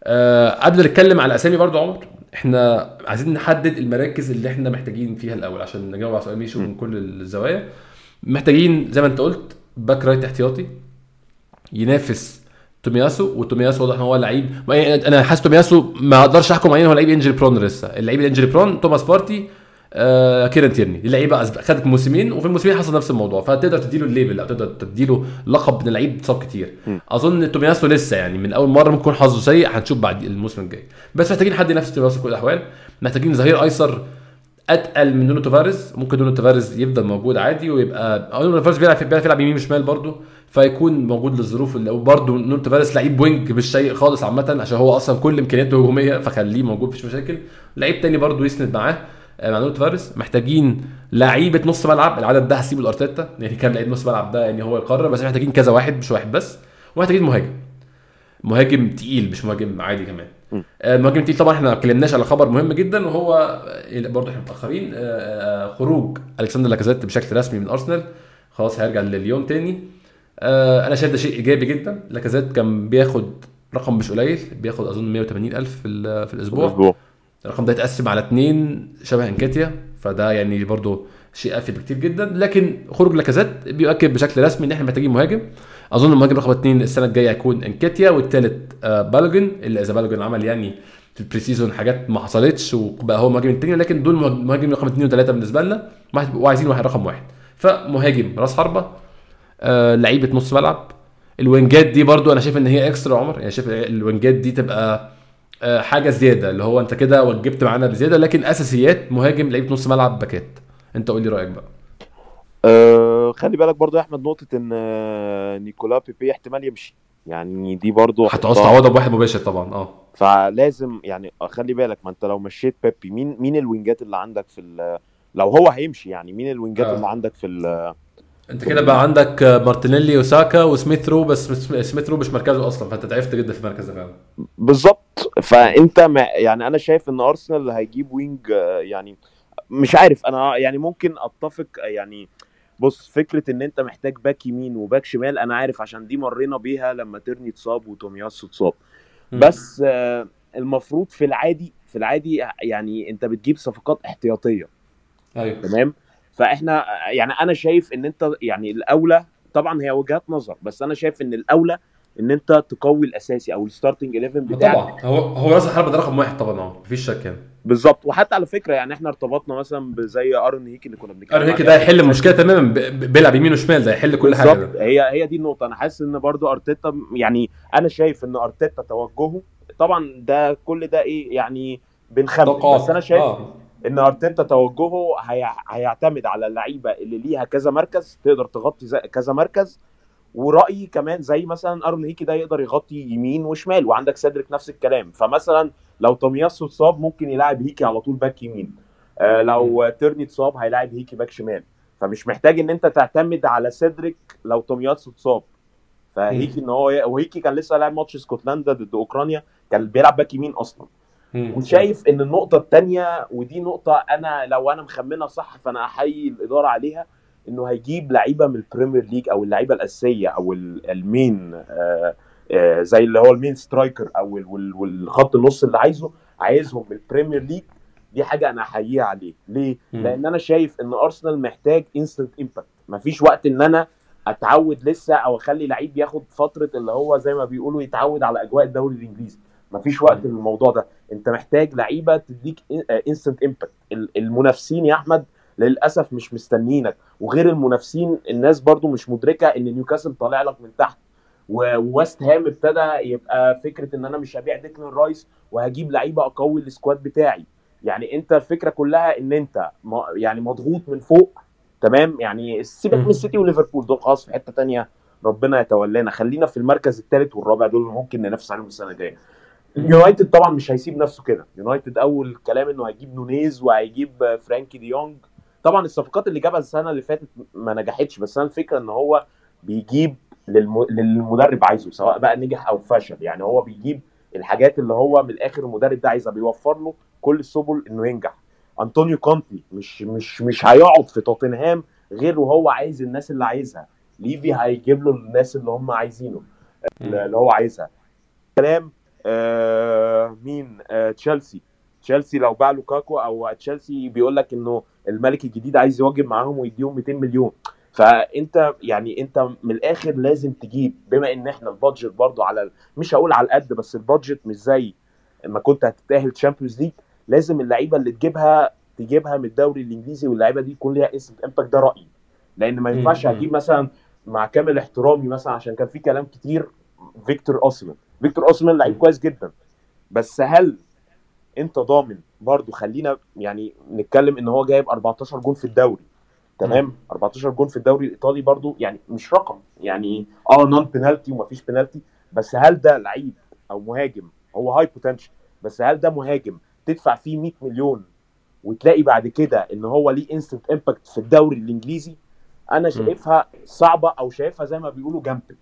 آه قبل نتكلم على أسامي برضو عمر إحنا عايزين نحدد المراكز اللي إحنا محتاجين فيها الأول عشان نجاوب على سؤال ميشو من كل الزوايا. محتاجين زي ما انت قلت back right احتياطي ينافس تومياسو وتومياسو واضح إن هو لعيب. أنا حاسس تومياسو ما أقدرش أحكم عليه هو لعيب injury prone لسه. اللعيب ال injury prone توماس بارتي آه كيران تيرني. لعيبه خدت موسمين وفي الموسمين حصل نفس الموضوع. فتقدر تديله ال label أو تقدر تديله لقب ان اللعيب اتصاب كتير. م. أظن تومياسو لسه يعني من أول مرة ممكن يكون حظه سيء هنشوف بعد الموسم الجاي. بس محتاجين حد ينافس تومياسو في كل الأحوال. محتاجين ظهير أيسر أتقل من نونو تافاريز. ممكن نونو تافاريز يفضل موجود عادي ويبقى نونو تافاريز بيلعب بيعرف يلعب يمين وشمال برضه فيكون موجود للظروف اللي وبرضه نونو تافاريز لعيب wing مش سيء خالص عامة عشان هو أصلا كل إمكانياته هجوميه فخليه موجود مفيش مشاكل. لعيب تاني برضه يسند معاه. آه، مع نونو تافاريز محتاجين لعيبة نص ملعب العدد ده هسيبه لأرتيتا يعني كام لعيب نص ملعب ده يعني هو يقرر بس محتاجين كذا واحد مش واحد بس ومحتاجين مهاجم. مهاجم تقيل مش مهاجم عادي كمان. م. آه، المهاجم التقيل طبعا إحنا ما اتكلمناش على خبر مهم جدا وهو برضه إحنا متأخرين آه، خروج ألكسندر لاكازيت بشكل رسمي من أرسنال. خلاص هيرجع لليون تاني. أنا شايف ده شيء إيجابي جدا. لاكازيت كان بياخد رقم مش قليل بياخد أظن 180 ألف في, ال- في الأسبوع. أسبوع الرقم ده يتقسم على اثنين شبه انكاتيا فده يعني برضو شيء أفيد بكتير جدا. لكن خروج لاكازيت بيؤكد بشكل رسمي إن إحنا محتاجين مهاجم. أظن المهاجم رقم اثنين السنة الجاية هيكون انكاتيا والثالث آه بالجن اللي إذا بالجن عمل يعني في ال pre-season حاجات ما حصلتش وبقى هو المهاجم الثاني لكن دول مهاجم رقم اثنين وثلاثه بالنسبة لنا. وعايزين واحد رقم واحد. فمهاجم راس حربة آه لعيبة نص ملعب. ال wingات دي برضو أنا شايف إن هي extra عمر. يعني شايف ال wingات دي تبقى حاجة زيادة اللي هو انت كده وجبت معانا بزيادة لكن أساسيات مهاجم لعيبة نص ملعب backات. انت قول لي رأيك بقى. أه خلي بالك برضو يا أحمد نقطة إن آه، نيكولا بيبي احتمال يمشي. يعني دي برضو هتعوز تعوضها بواحد مباشر طبعا آه. فلازم يعني خلي بالك ما أنت لو مشيت بيبي مين مين ال wingات اللي عندك في لو هو هيمشي يعني مين ال wingات آه. اللي عندك في ال- انت كده بقى عندك مارتينيلي وساكا وسميث رو بس سميث- رو مش مركزه أصلا فانت ضعفت جدا في المركز ده فعلا. بالظبط. فانت مع يعني أنا شايف ان ارسنال هيجيب wing يعني مش عارف أنا يعني ممكن اتفق يعني بص فكرة ان انت محتاج back يمين و back شمال أنا عارف عشان دي مرينا بيها لما تيرني اتصاب وتومياسو اتصاب. بس آه، المفروض في العادي في العادي يعني انت بتجيب صفقات احتياطية. أيوه. تمام؟ فاحنا يعني أنا شايف ان انت يعني الاولى طبعا هي وجهات نظر بس أنا شايف ان الاولى ان انت تقوي الاساسي أو ال starting 11 بتاعك. طبعا هو هو راس الحربه ده رقم واحد طبعا آه مفيش شك يعني. بالظبط. وحتى على فكرة يعني إحنا ارتبطنا مثلا بزي ارون هيكي اللي كنا بنتكلم ارون هيكي. ده هيحل المشكلة تماما بيلعب يمين وشمال ده هيحل كل حاجة. بالظبط. هي هي دي النقطة. أنا حاسس إن برضو أرتيتا يعني أنا شايف إن أرتيتا توجهه. طبعا ده كل ده إيه يعني بنخمن بس أنا شايف آه. إن أرتيتا توجهه هي... هيعتمد على اللعيبة اللي ليها كذا مركز تقدر تغطي زي... كذا مركز. ورأيي كمان زي مثلا أرون هيكي ده يقدر يغطي يمين وشمال وعندك سيدريك نفس الكلام. فمثلا لو تومياسو اتصاب ممكن يلاعب هيكي على طول back يمين. آه لو تيرني اتصاب هيلاعب هيكي back شمال. فمش محتاج إن أنت تعتمد على سيدريك لو تومياسو اتصاب. فهيكي إن هو وهيكي كان لسه لاعب ماتش اسكتلندا ضد أوكرانيا كان بيلعب back يمين أصلا. وشايف إن النقطة الثانية ودي نقطة أنا لو أنا مخمنها صح فأنا أحيي الإدارة عليها إنه هيجيب لعيبة من ال Premier League أو اللعيبة الأساسية أو ال- ال main آه، آه، زي اللي هو ال main striker أو ال- وال- والخط النص اللي عايزه عايزهم من ال Premier League دي حاجة أنا أحييها عليه. ليه؟ مم. لأن أنا شايف إن ارسنال محتاج instant impact مفيش وقت إن أنا أتعود لسه أو أخلي لعيب ياخد فترة اللي هو زي ما بيقولوا يتعود على أجواء الدوري الإنجليزي. مفيش وقت للموضوع ده. انت محتاج لعيبة تديك instant impact المنافسين يا أحمد للأسف مش مستنيينك. وغير المنافسين الناس برضو مش مدركة إن نيوكاسل طالع لك من تحت. وويست هام ابتدى يبقى فكرة إن أنا مش هبيع ديكلان رايس وهجيب لعيبة أقوي ال squad بتاعي. يعني أنت الفكرة كلها إن أنت يعني مضغوط من فوق تمام؟ يعني سيبك. من السيتي وليفربول. دول خلاص في حتة تانية. ربنا يتولانا. خلينا في المركز الثالث والرابع دول ممكن ننافس عليهم السنة الجاية. يونايتد طبعا مش هيسيب نفسه كده. يونايتد أول كلام إنه هيجيب نونيز وهيجيب فرانكي دي يونج. طبعا الصفقات اللي جابها السنة اللي فاتت ما نجحتش بس أنا الفكرة إن هو بيجيب للم... للمدرب عايزه سواء بقى نجح أو فشل. يعني هو بيجيب الحاجات اللي هو من الآخر المدرب ده عايزها بيوفر له كل السبل إنه ينجح. أنطونيو كونتي مش مش مش هيقعد في توتنهام غير وهو عايز الناس اللي عايزها. ليفي هيجيب له الناس اللي هم عايزينه اللي هو عايزها. كلام آه مين؟ آه تشيلسي. تشيلسي لو باع لوكاكو أو تشيلسي بيقول لك إنه الملك الجديد عايز يواجب معاهم ويديهم 200 مليون. فأنت يعني أنت من الآخر لازم تجيب بما إن إحنا ال budget برضو على مش هقول على القد بس ال budget مش زي ما كنت هتتأهل Champions League لازم اللعيبة اللي تجيبها تجيبها من الدوري الإنجليزي واللعيبة دي يكون ليها instant impact ده رأيي. لأن ما ينفعش مم. هجيب مثلا مع كامل احترامي مثلا عشان كان في كلام كتير فيكتور اوسمان فيكتور أوسمان لعيب كويس جدا. بس هل أنت ضامن برضو خلينا يعني نتكلم إن هو جايب 14 جون في الدوري تمام؟ 14 جون في الدوري الإيطالي برضو يعني مش رقم يعني آه non penalty ومفيش بينالتي بس هل ده لعيب أو مهاجم؟ هو high potential بس هل ده مهاجم تدفع فيه 100 مليون وتلاقي بعد كده إن هو ليه instant impact في الدوري الإنجليزي؟ أنا شايفها صعبة أو شايفها زي ما بيقولوا gamble.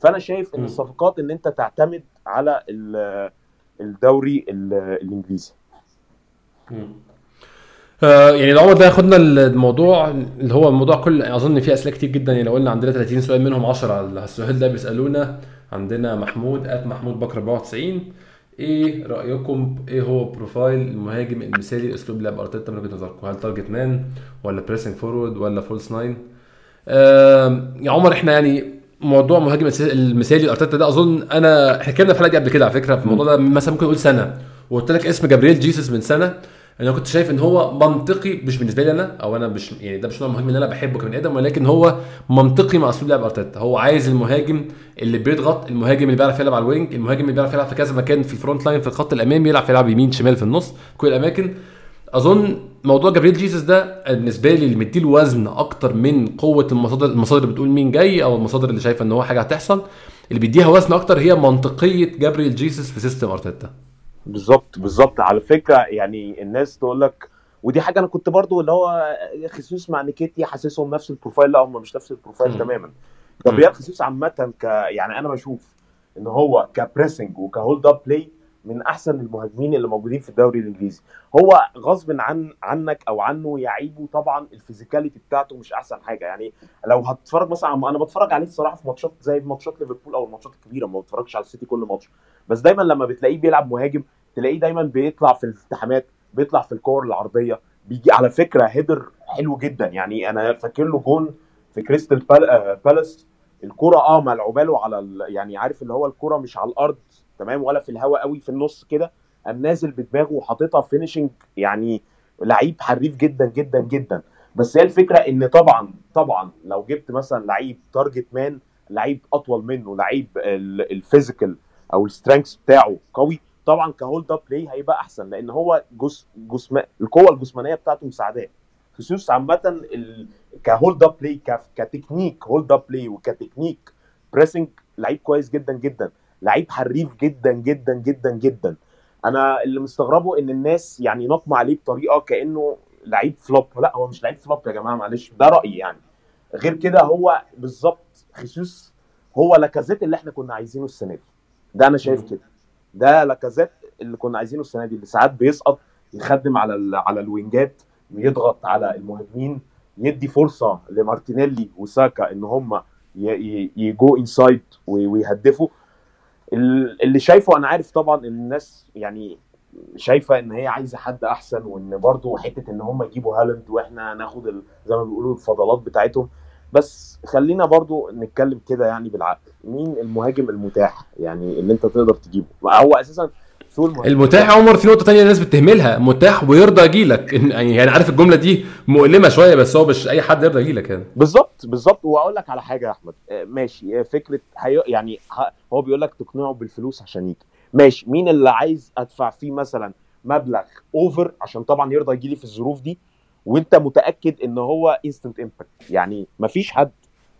فانا شايف ان. الصفقات ان انت تعتمد على ال- الدوري ال- الانجليزي. آه يعني لو ده ياخدنا الموضوع اللي هو الموضوع كل أظن فيه أسئلة كتير جدا يعني لو قلنا عندنا 30 سؤال منهم 10 على السؤال ده بيسألونا. عندنا محمود at محمود بكر 94 إيه رأيكم؟ إيه هو بروفايل المهاجم المثالي لأسلوب لعب أرتيتا من وجهة نظركم؟ هل target man ولا pressing forward ولا false nine آه يا عمر إحنا يعني موضوع مهاجم المثالي ارتيتا ده أظن أنا إحنا اتكلمنا في حلقة قبل كده على فكرة في الموضوع ده مثلا ممكن نقول سنة. وقلت لك اسم جابرييل جيسوس من سنة. أنا كنت شايف إن هو منطقي مش بالنسبة لي أنا أو أنا مش يعني ده مش نوع المهاجم اللي أنا بحبه كبني آدم ولكن هو منطقي مع أسلوب لعب أرتيتا. هو عايز المهاجم اللي بيضغط المهاجم اللي بيعرف يلعب على ال wing المهاجم اللي بيعرف يلعب في كذا مكان في ال front line في الخط الأمامي يلعب يلعب يمين شمال في النص كل الأماكن. أظن موضوع جابرييل جيسوس ده بالنسبة لي اللي مديله وزن أكتر من قوة المصادر المصادر اللي بتقول مين جاي أو المصادر اللي شايفة إن هو حاجة هتحصل اللي بيديها وزن أكتر هي منطقية جابرييل جيسوس في system أرتيتا. بالظبط بالظبط. على فكرة يعني الناس تقول لك ودي حاجة أنا كنت برضو اللي هو خيسوس مع نيكيتي حاسسهم نفس البروفايل لا هم مش نفس البروفايل مم. تماما. جابريال خيسوس عامة ك يعني أنا بشوف إن هو ك pressing وك hold up play من أحسن المهاجمين اللي موجودين في الدوري الإنجليزي. هو غصب عن عنك أو عنه يعيبه طبعا ال physicality بتاعته مش أحسن حاجة. يعني لو هتتفرج مثلا أنا بتفرج عليه الصراحة في ماتشات زي ماتشات ليفربول أو الماتشات الكبيرة ما بتفرجش على السيتي كل ماتش. بس دايما لما بتلاقيه بيلعب مهاجم تلاقيه دايما بيطلع في الالتحامات بيطلع في الكور العرضية. بيجي على فكرة header حلو جدا. يعني أنا فاكر له جون في كريستال آه، بالاس. الكرة آه ملعوبة له على. يعني عارف اللي هو الكرة مش على الأرض. تمام ولا في الهواء قوي في النص كده قام نازل بدماغه وحاططها finishing يعني لعيب حريف جدا جدا جدا بس هي الفكرة إن طبعا طبعا لو جبت مثلا لعيب target man لعيب أطول منه لعيب ال physical أو ال strength بتاعه قوي طبعا ك hold up play هيبقى أحسن لأن هو جس جسم القوة الجسمانية بتاعته مساعداه خصوص عامة ال... ك hold up play. ك technique hold up play وك technique pressing لعيب كويس جدا جدا لعيب حريف جدا جدا جدا جدا. أنا اللي مستغربه إن الناس يعني نقمة عليه بطريقة كأنه لعيب flop. لا هو مش لعيب flop يا جماعة معلش ده رأيي يعني. غير كده هو بالظبط خيسوس هو لاكازيت اللي إحنا كنا عايزينه السنة دي. ده أنا شايف كده. ده لاكازيت اللي كنا عايزينه السنة دي اللي ساعات بيسقط يخدم على ال على ال wingات يضغط على المهاجمين يدي فرصة لمارتينيلي وساكا إن هم يجو انسايد ويهدفوا. اللي شايفه أنا عارف طبعا إن الناس يعني شايفة إن هي عايزة حد أحسن وإن برضو حتة إن هم يجيبوا هالاند وإحنا ناخد زي ما بيقولوا الفضلات بتاعتهم. بس خلينا برضو نتكلم كده يعني بالعقل. مين المهاجم المتاح يعني اللي أنت تقدر تجيبه؟ هو أساسا المتاح عمر في نقطة تانية الناس بتهملها. متاح ويرضى يجيلك. يعني عارف الجملة دي مؤلمة شوية بس هو مش أي حد يرضى يجيلك يعني. بالظبط بالظبط. وأقول لك على حاجة يا أحمد. ماشي. فكرة هي يعني هو بيقول لك تقنعه بالفلوس عشان يجي. ماشي. مين اللي عايز أدفع فيه مثلا مبلغ over عشان طبعا يرضى يجي لي في الظروف دي؟ وأنت متأكد إن هو instant impact يعني مفيش حد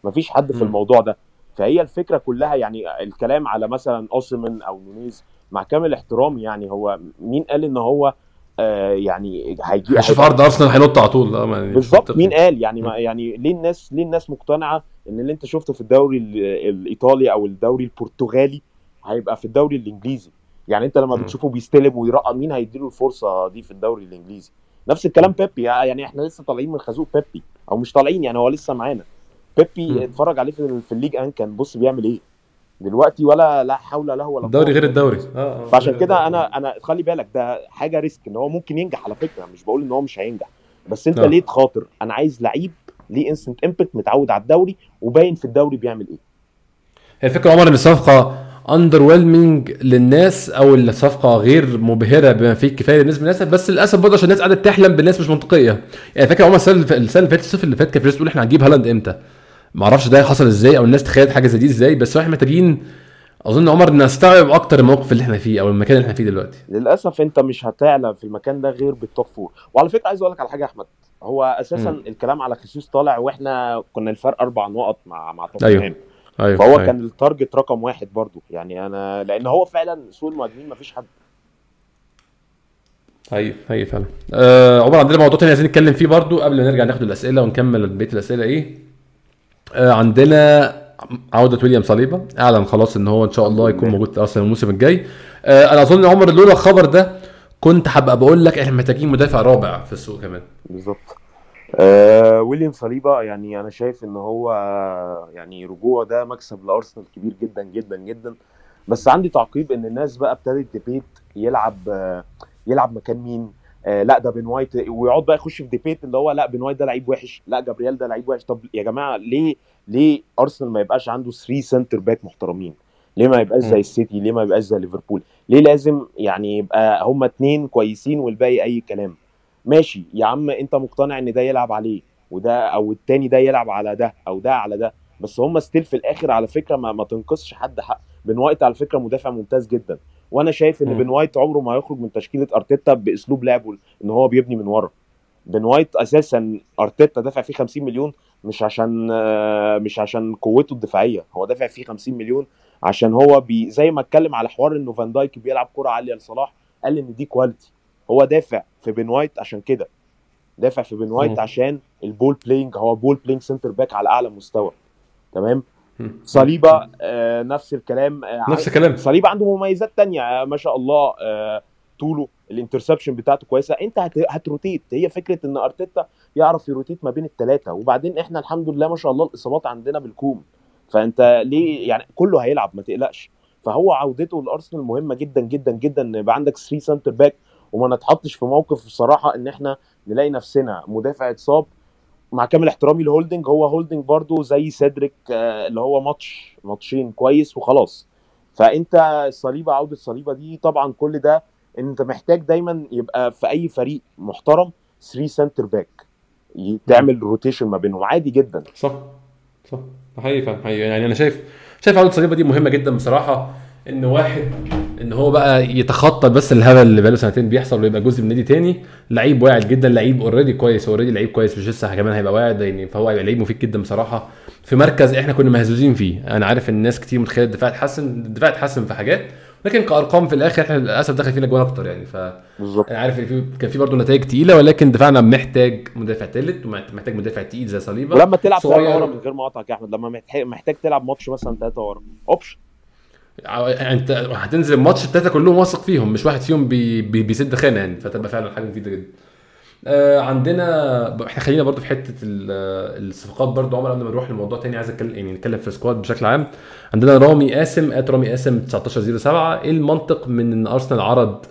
مفيش حد في الموضوع ده. فهي الفكرة كلها يعني الكلام على مثلا اوسمن أو نونيز مع كامل احترامي يعني هو مين قال إن هو آه يعني هيجي هيشوف عرض أرسنال هينط على طول. يعني بالظبط مين قال؟ يعني ما يعني ليه الناس ليه الناس مقتنعة إن اللي أنت شفته في الدوري الإيطالي أو الدوري البرتغالي هيبقى في الدوري الإنجليزي؟ يعني أنت لما بتشوفه بيستلم ويرقم مين هيديله الفرصة دي في الدوري الإنجليزي؟ نفس الكلام بيبي يعني إحنا لسه طالعين من خازوق بيبي أو مش طالعين يعني هو لسه معانا. بيبي اتفرج عليه في الليج أن كان بص بيعمل إيه. دلوقتي ولا لا حول له ولا الدوري غير الدوري. آه, آه فعشان كده أنا أنا خلي بالك ده حاجة risk إن هو ممكن ينجح على فكرة. مش بقول إن هو مش هينجح. بس أنت آه. ليه تخاطر؟ أنا عايز لعيب ليه instant impact متعود على الدوري وباين في الدوري بيعمل إيه. هي الفكرة عمر إن الصفقه underwhelming للناس أو الصفقه غير مبهرة بما فيه الكفايه بالنسبة للناس بس للأسف برضه عشان الناس قاعدة تحلم بالناس مش منطقية. يعني فاكر عمر السنة اللي فاتت الصيف اللي فات كان في ناس بتقول إحنا هنجيب هالاند إمتى؟ ما أعرفش ده حصل إزاي أو الناس تخيلت حاجة زي دي إزاي بس إحنا محتاجين اظن عمر نستوعب أكتر الموقف اللي إحنا فيه أو المكان اللي إحنا فيه دلوقتي. للأسف انت مش هتعلى في المكان ده غير بال top four وعلى فكرة عايز أقول لك على حاجة يا أحمد. هو أساسا م. الكلام على خيسوس طالع وإحنا كنا الفرق أربع نقط مع مع توتنهام أيوه. أيوه. فهو أيوه. كان ال target رقم واحد برضو يعني أنا لأن هو فعلا سوق المهاجمين مفيش حد. أيوه. أيوه فعلا. آه عمر عندنا موضوع تاني عايزين نتكلم فيه برضو قبل ما نرجع ناخد الأسئلة ونكمل بقية الأسئلة إيه؟ عندنا عودة ويليام صليبة. أعلن خلاص إن هو إن شاء الله يكون موجود في أرسنال الموسم الجاي. آه أنا أظن عمر لولا الخبر ده كنت هبقى بقول لك إحنا محتاجين مدافع رابع في السوق كمان. بالظبط. آه ويليام صليبة يعني أنا شايف إن هو يعني رجوعه ده مكسب لأرسنال كبير جدا جدا جدا. بس عندي تعقيب إن الناس بقى ابتدت debate يلعب آه يلعب مكان مين؟ آه لا ده بن وايت. ويقعد بقى يخش في debate اللي هو لا بن وايت ده لعيب وحش لا جابرييل ده لعيب وحش. طب يا جماعة ليه ليه أرسنال ما يبقاش عنده 3 centre back محترمين؟ ليه ما يبقاش زي السيتي؟ ليه ما يبقاش زي ليفربول؟ ليه لازم يعني يبقى هما اتنين كويسين والباقي أي كلام؟ ماشي يا عم أنت مقتنع إن ده يلعب عليه وده أو التاني ده يلعب على ده أو ده على ده. بس هم still في الآخر على فكرة ما, ما تنقصش حد حق. بن وايت على فكرة مدافع ممتاز جدا. وأنا شايف ان بن وايت عمره ما هيخرج من تشكيلة أرتيتا بأسلوب لعبه إن هو بيبني من ورا. بن وايت أساسا أرتيتا دافع فيه 50 مليون مش عشان مش عشان قوته الدفاعية. هو دافع فيه 50 مليون عشان هو بي زي ما اتكلم على حوار إنه فان دايك بيلعب كرة عالية لصلاح قال إن دي quality هو دافع في بن وايت عشان كده. دافع في بن وايت عشان ال ball playing هو ball playing centre back على أعلى مستوى. تمام؟ صليبة آه نفس الكلام آه نفس الكلام. صليبة عنده مميزات تانية آه ما شاء الله طوله ال interception بتاعته كويسة. انت هت... هتروتيت. هي فكرة إن أرتيتا يعرف يروتيت ما بين الثلاثه وبعدين إحنا الحمد لله ما شاء الله الإصابات عندنا بالكوم. فأنت ليه يعني كله هيلعب ما تقلقش. فهو عودته لأرسنال مهمة جدا جدا جدا. إن يبقى عندك 3 centre back وما نتحطش في موقف بصراحه إن إحنا نلاقي نفسنا مدافع اتصاب. مع كامل احترامي لهولدنج هو هولدنج برضو زي سيدريك اللي هو ماتش ماتشين كويس وخلاص. فأنت الصليبة عودة الصليبة دي طبعا كل ده إن أنت محتاج دايما يبقى في أي فريق محترم 3 centre back تعمل rotation ما بينهم عادي جدا. صح صح حقيقي فعلا حقيقي. يعني أنا شايف شايف عودة صليبه دي مهمة جدا بصراحة إن واحد إن هو بقى يتخطى بس الهبل اللي بقاله سنتين بيحصل ويبقى جزء من نادي تاني. لعيب واعد جدا لعيب already كويس already لعيب كويس مش لسه كمان هيبقى واعد يعني فهو هيبقى لعيب مفيد جدا بصراحة. في مركز إحنا كنا مهزوزين فيه. أنا عارف إن الناس كتير متخيلة الدفاع اتحسن الدفاع اتحسن في حاجات لكن كأرقام في الآخر إحنا للأسف دخل فينا جوان أكتر يعني. ف بالظبط. أنا عارف إن في كان في برضه نتائج تقيلة ولكن دفاعنا محتاج مدافع ثالث ومحتاج مدافع تقيل زي صليبة. ولما تلعب. ثلاثة ورا من غير ما اقطعك يا أحمد لما محتاج تلعب ماتش مثلا ثلاثة ورا. option. انت هتنزل الماتش الثلاثه كلهم واثق فيهم مش واحد فيهم بي بي بيسد خانة يعني فتبقى فعلا حاجة مفيدة جدا. آه عندنا إحنا خلينا برضو في حتة ال- الصفقات برضو عمر قبل ما نروح لموضوع تاني عايز أتكلم يعني نتكلم في ال squad بشكل عام. عندنا رامي قاسم at رامي قاسم 1907 إيه المنطق من إن أرسنال عرض؟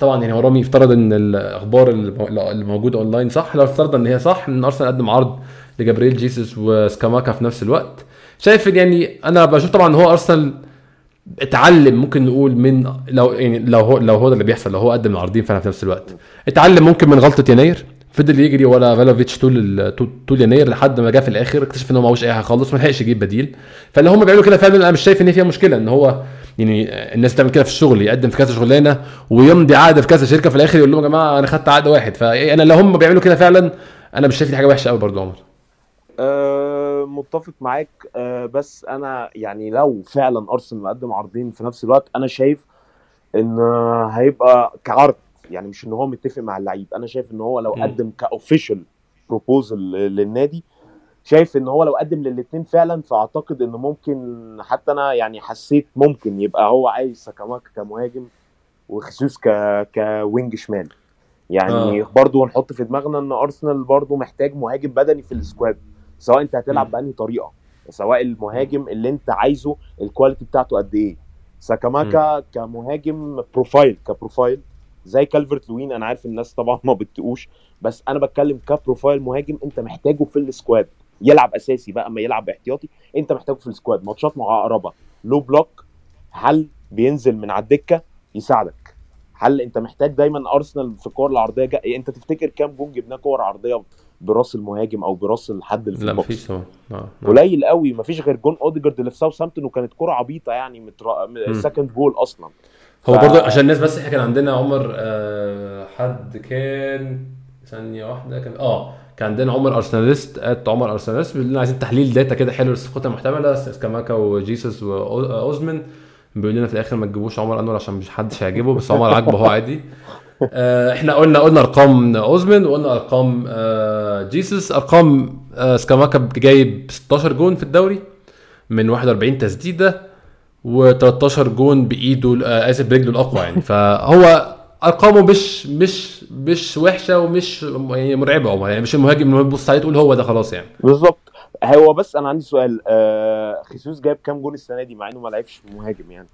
طبعا يعني هو رامي افترض إن الأخبار اللي موجودة أونلاين صح؟ لو افترض إن هي صح إن أرسنال قدم عرض لجابرييل جيسوس وسكاماكا في نفس الوقت. شايف يعني أنا بشوف طبعا هو أرسنال اتعلم ممكن نقول من لو يعني لو هو لو هو ده اللي بيحصل لو هو قدم العرضين فعلا في نفس الوقت. اتعلم ممكن من غلطة يناير. فضل يجري ورا فلاهوفيتش طول طول- يناير لحد ما جه في الآخر اكتشف إن هو معهوش أي حاجة خالص ما لحقش يجيب بديل. فاللي هم بيعملوا كده فعلا أنا مش شايف إن فيها مشكلة إن هو يعني الناس بتعمل كده في الشغل يقدم في كذا شغلانة ويمضي عقد في كذا شركة في الآخر يقول لهم يا جماعة أنا خدت عقد واحد. فأنا لو هم بيعملوا كده فعلا أنا مش شايف دي حاجة وحشة قوي برضه عمر. أه متفق معاك أه بس أنا يعني لو فعلا أرسنال مقدم عرضين في نفس الوقت أنا شايف إن هيبقى كعرض يعني مش إن هو متفق مع اللعيب أنا شايف إن هو لو. قدم ك official proposal للنادي شايف إن هو لو قدم للاثنين فعلا فأعتقد إن ممكن حتى أنا يعني حسيت ممكن يبقى هو عايز سكاماكا كمهاجم وخيسوس ك ك wing شمال يعني آه. برضو هنحط في دماغنا إن أرسنال برضو محتاج مهاجم بدني في ال squad سواء انت هتلعب مم. بأنهي طريقة سواء المهاجم اللي انت عايزه ال quality بتاعته قد إيه. سكاماكا كمهاجم profile ك profile زي كالفرت لوين أنا عارف الناس طبعا ما بتقوش بس أنا بتكلم ك profile مهاجم أنت محتاجه في ال squad يلعب أساسي بقى ما يلعب احتياطي أنت محتاجه في ال squad ماتشات معقربة. low block هل بينزل من على الدكة؟ يساعدك. هل أنت محتاج دايما ارسنال في الكور العرضية جا... أنت تفتكر كام جون جبناه كور عرضية؟ براس المهاجم أو براس الحد اللي في لا ال box مفيش طبعا. آه، آه. قليل قوي مفيش غير جون أوديجارد اللي في ساوثهامبتون وكانت كرة عبيطة يعني متر... second goal أصلا. هو ف- برضه عشان الناس بس إحنا كان عندنا عمر آه حد كان ثانية واحدة كان آه كان عندنا عمر أرسناليست at عمر أرسناليست بيقول لنا عايزين تحليل data كده حلو للصفقات المحتملة سكاماكا وجيسوس واوزمن بيقول لنا في الآخر ما تجيبوش عمر أنور عشان مش حدش هيعجبه بس عمر عاجبه هو عادي. إحنا قلنا قلنا أرقام أوزمن وقلنا أرقام آه جيسوس. أرقام آه سكاماكا جايب 16 جون في الدوري من 41 تسديدة و13 جون بإيده آه، آسف برجله الأقوى يعني. فهو أرقامه مش مش مش وحشة ومش يعني مرعبة عمر يعني مش المهاجم اللي تبص عليه تقول هو ده خلاص يعني. بالظبط. هو بس أنا عندي سؤال آه خيسوس جاب كام جون السنة دي مع إنه ما لعبش مهاجم يعني؟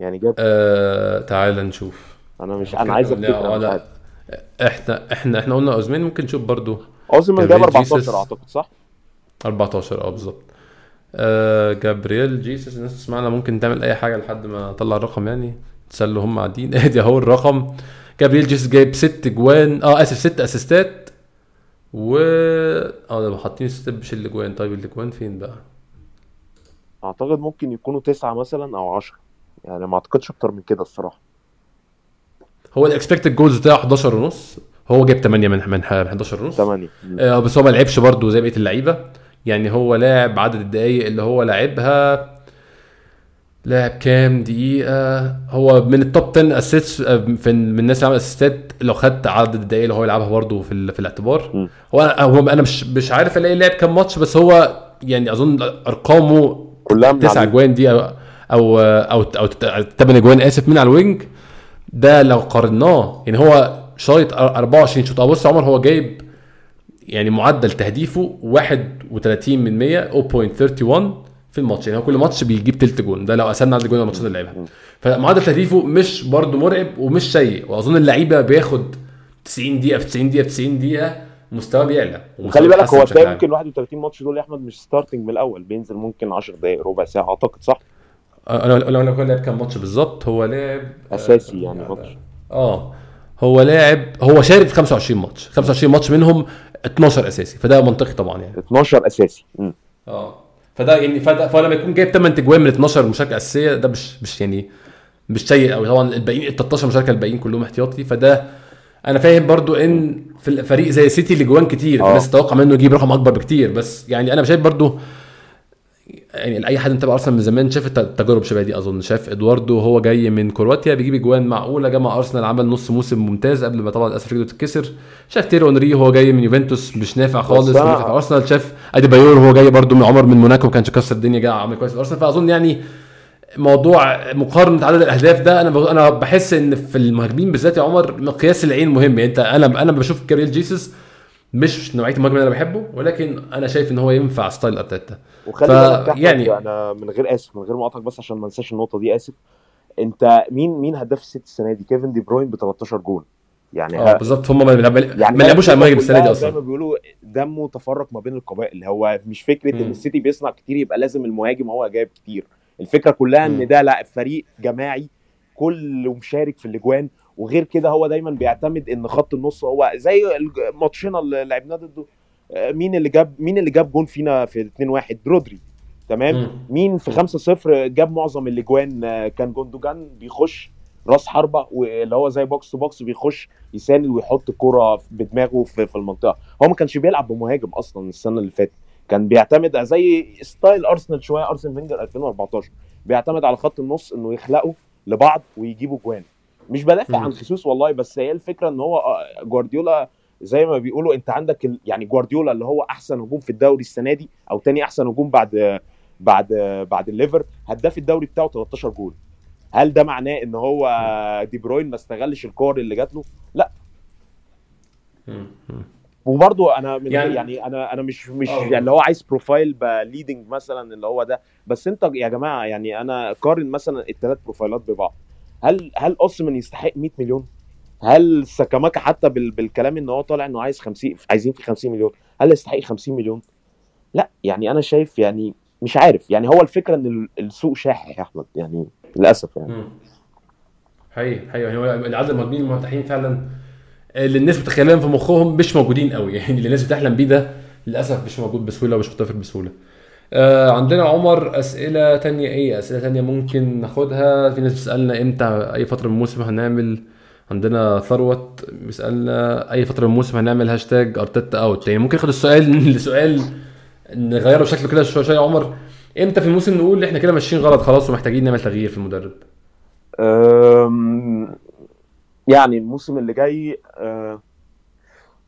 يعني جاب آه تعال نشوف. أنا مش أنا عايز أفتكر. إحنا إحنا إحنا قلنا أوزمين ممكن نشوف برضو. اوزمان جاب جابريل 14 جيسوس. أعتقد صح؟ 14 آه بالظبط. آه جابرييل جيسوس الناس تسمعنا ممكن تعمل أي حاجة لحد ما اطلع الرقم يعني. تسلوا هم قاعدين. ادي اهو الرقم. جابرييل جيسوس جايب ست جوان. آه آسف ست أسيستات. و آه ده حاطين ست مش الأجوان. طيب الأجوان فين بقى؟ أعتقد ممكن يكونوا تسعة مثلا أو 10 يعني ما أعتقدش أكتر من كده الصراحة. هو ال expected goals بتاعه 11 ونص. هو جايب 8 من من 11 ونص. 8 آه بس هو ما لعبش برضه زي بقية اللعيبة. يعني هو لاعب عدد الدقايق اللي هو لعبها. لاعب كام دقيقة؟ هو من ال top 10 assist في من الناس اللي عملت assist ات لو خدت عدد الدقايق اللي هو يلعبها برضه في, ال- في الاعتبار. هو أنا هو أنا مش مش عارف ألاقي لعب كام ماتش بس هو يعني أظن أرقامه كلها من تسع اجوان دي أو أو أو, أو تمن اجوان آسف من على ال wing. ده لو قارناه يعني هو شايط 24 شوط. بص عمر هو جايب يعني معدل تهديفه 31 من 100 0.31 في الماتش. يعني هو كل ماتش بيجيب تلت جون. ده لو قسمنا عدد الجون الماتشات اللي لعبها. فمعدل تهديفه مش برضه مرعب ومش سيء. وأظن اللعيبة بياخد 90 دقيقة في 90 دقيقة في 90 دقيقة مستواه بيعلى. خلي بالك هو تلاقي. ممكن 31 ماتش دول يا أحمد مش starting من الأول. بينزل ممكن 10 دقائق ربع ساعة أعتقد صح؟ أنا لو لو لعب كام ماتش بالظبط هو لعب أساسي آه، يعني لا، ماتش. آه. هو لاعب هو شارك في 25 ماتش. 25 ماتش منهم 12 أساسي فده منطقي طبعا يعني. 12 أساسي. آه. فده يعني فده فلما يكون جايب 8 تجوان من 12 مشاركة أساسية ده مش مش يعني مش سيء قوي طبعا الباقيين ال 13 مشاركة الباقيين كلهم احتياطي. فده أنا فاهم برضو إن في الفريق زي سيتي اللي جوان كتير آه. الناس تتوقع منه يجيب رقم أكبر بكتير. بس يعني أنا شايف برضو يعني اي حد متابع أرسنال من زمان شاف الت- التجارب شبه دي أظن. شاف إدواردو هو جاي من كرواتيا بيجيب اجوان معقولة. جه مع أرسنال عمل نص موسم ممتاز قبل ما طبعا للأسف رجله تتكسر. شاف تييري أونري هو جاي من يوفنتوس مش نافع خالص في أرسنال. شاف أديبايور هو جاي برضو من عمر من موناكو ما كانش كسر الدنيا جه عمل كويس في ارسنال فأظن يعني موضوع مقارنة عدد الأهداف ده أنا أنا بحس إن في المهاجمين بالذات يا عمر مقياس العين مهم. يعني أنت أنا أنا بشوف جابرييل جيسوس مش نوعية المهاجم اللي أنا بحبه ولكن أنا شايف إن هو ينفع style أرتيتا. وخلي ف- بالك أحمد، يعني- أنا من غير آسف من غير مقاطعك بس عشان ما انساش النقطة دي آسف. أنت مين مين هداف السيتي السنة دي؟ كيفن دي بروين ب 13 جول يعني آه بالظبط. هم ما بيلعبوا- يعني ما لعبوش على المهاجم السنة دي كلها زي أصلا ما بيقولوا دمه تفرق ما بين القبائل. هو مش فكرة مم. ان السيتي بيصنع كتير يبقى لازم المهاجم هو جايب كتير. الفكرة كلها مم. ان ده لا فريق جماعي كله مشارك في الأجوان وغير كده هو دايما بيعتمد إن خط النص هو زي ماتشنا اللي لعبناه ضده آه، مين اللي جاب مين اللي جاب جون فينا في 2-1 رودري. تمام؟ مم. مين في 5-0 جاب معظم الأجوان آه، كان جوندوجان بيخش راس حربة واللي هو زي box to box بيخش يساند ويحط الكرة بدماغه في, في المنطقة. هو ما كانش بيلعب بمهاجم أصلا السنة اللي فاتت. كان بيعتمد زي style ارسنال شوية ارسنال فينجر 2014 بيعتمد على خط النص إنه يخلقوا لبعض ويجيبوا جوان. مش بدافع. عن خيسوس والله بس هي الفكرة إن هو آه، جوارديولا زي ما بيقولوا أنت عندك ال... يعني جوارديولا اللي هو أحسن هجوم في الدوري السنة دي أو تاني أحسن هجوم بعد بعد بعد الليفر هداف الدوري بتاعه 13 جول هل ده معناه إن هو دي بروين ما استغلش الكور اللي جات له. مم. وبرضه أنا من يعني- يعني, أنا أنا مش مش آه. يعني اللي هو عايز profile leading مثلا اللي هو ده بس أنت يا جماعة يعني أنا قارن مثلا الثلاث بروفايلات ببعض هل هل اوسمان يستحق 100 مليون؟ هل ساكاماكا حتى بال بالكلام إن هو طالع إنه عايز 50 عايزين في 50 مليون هل يستحق 50 مليون؟ لأ يعني أنا شايف يعني مش عارف يعني هو الفكرة إن ال- السوق شاحح يا أحمد يعني للأسف يعني. حقيقي حقيقي هو عدد المهاجمين المرتاحين فعلا اللي الناس متخيلهم في مخهم مش موجودين قوي يعني اللي الناس بتحلم بيه ده للأسف مش موجود بسهولة ومش متوفر بسهولة آه عندنا عمر أسئلة تانية إيه؟ أسئلة تانية ممكن ناخدها. في ناس بتسألنا إمتى أي فترة من الموسم هنعمل؟ عندنا ثروت بيسألنا أي فترة من الموسم هنعمل هاشتاج أرتيتا أوت. يعني ممكن ناخد السؤال لسؤال نغيره شكله كده شوية شوية. عمر إمتى في الموسم نقول إحنا كده ماشيين غلط خلاص ومحتاجين نعمل تغيير في المدرب؟ يعني الموسم اللي جاي أه،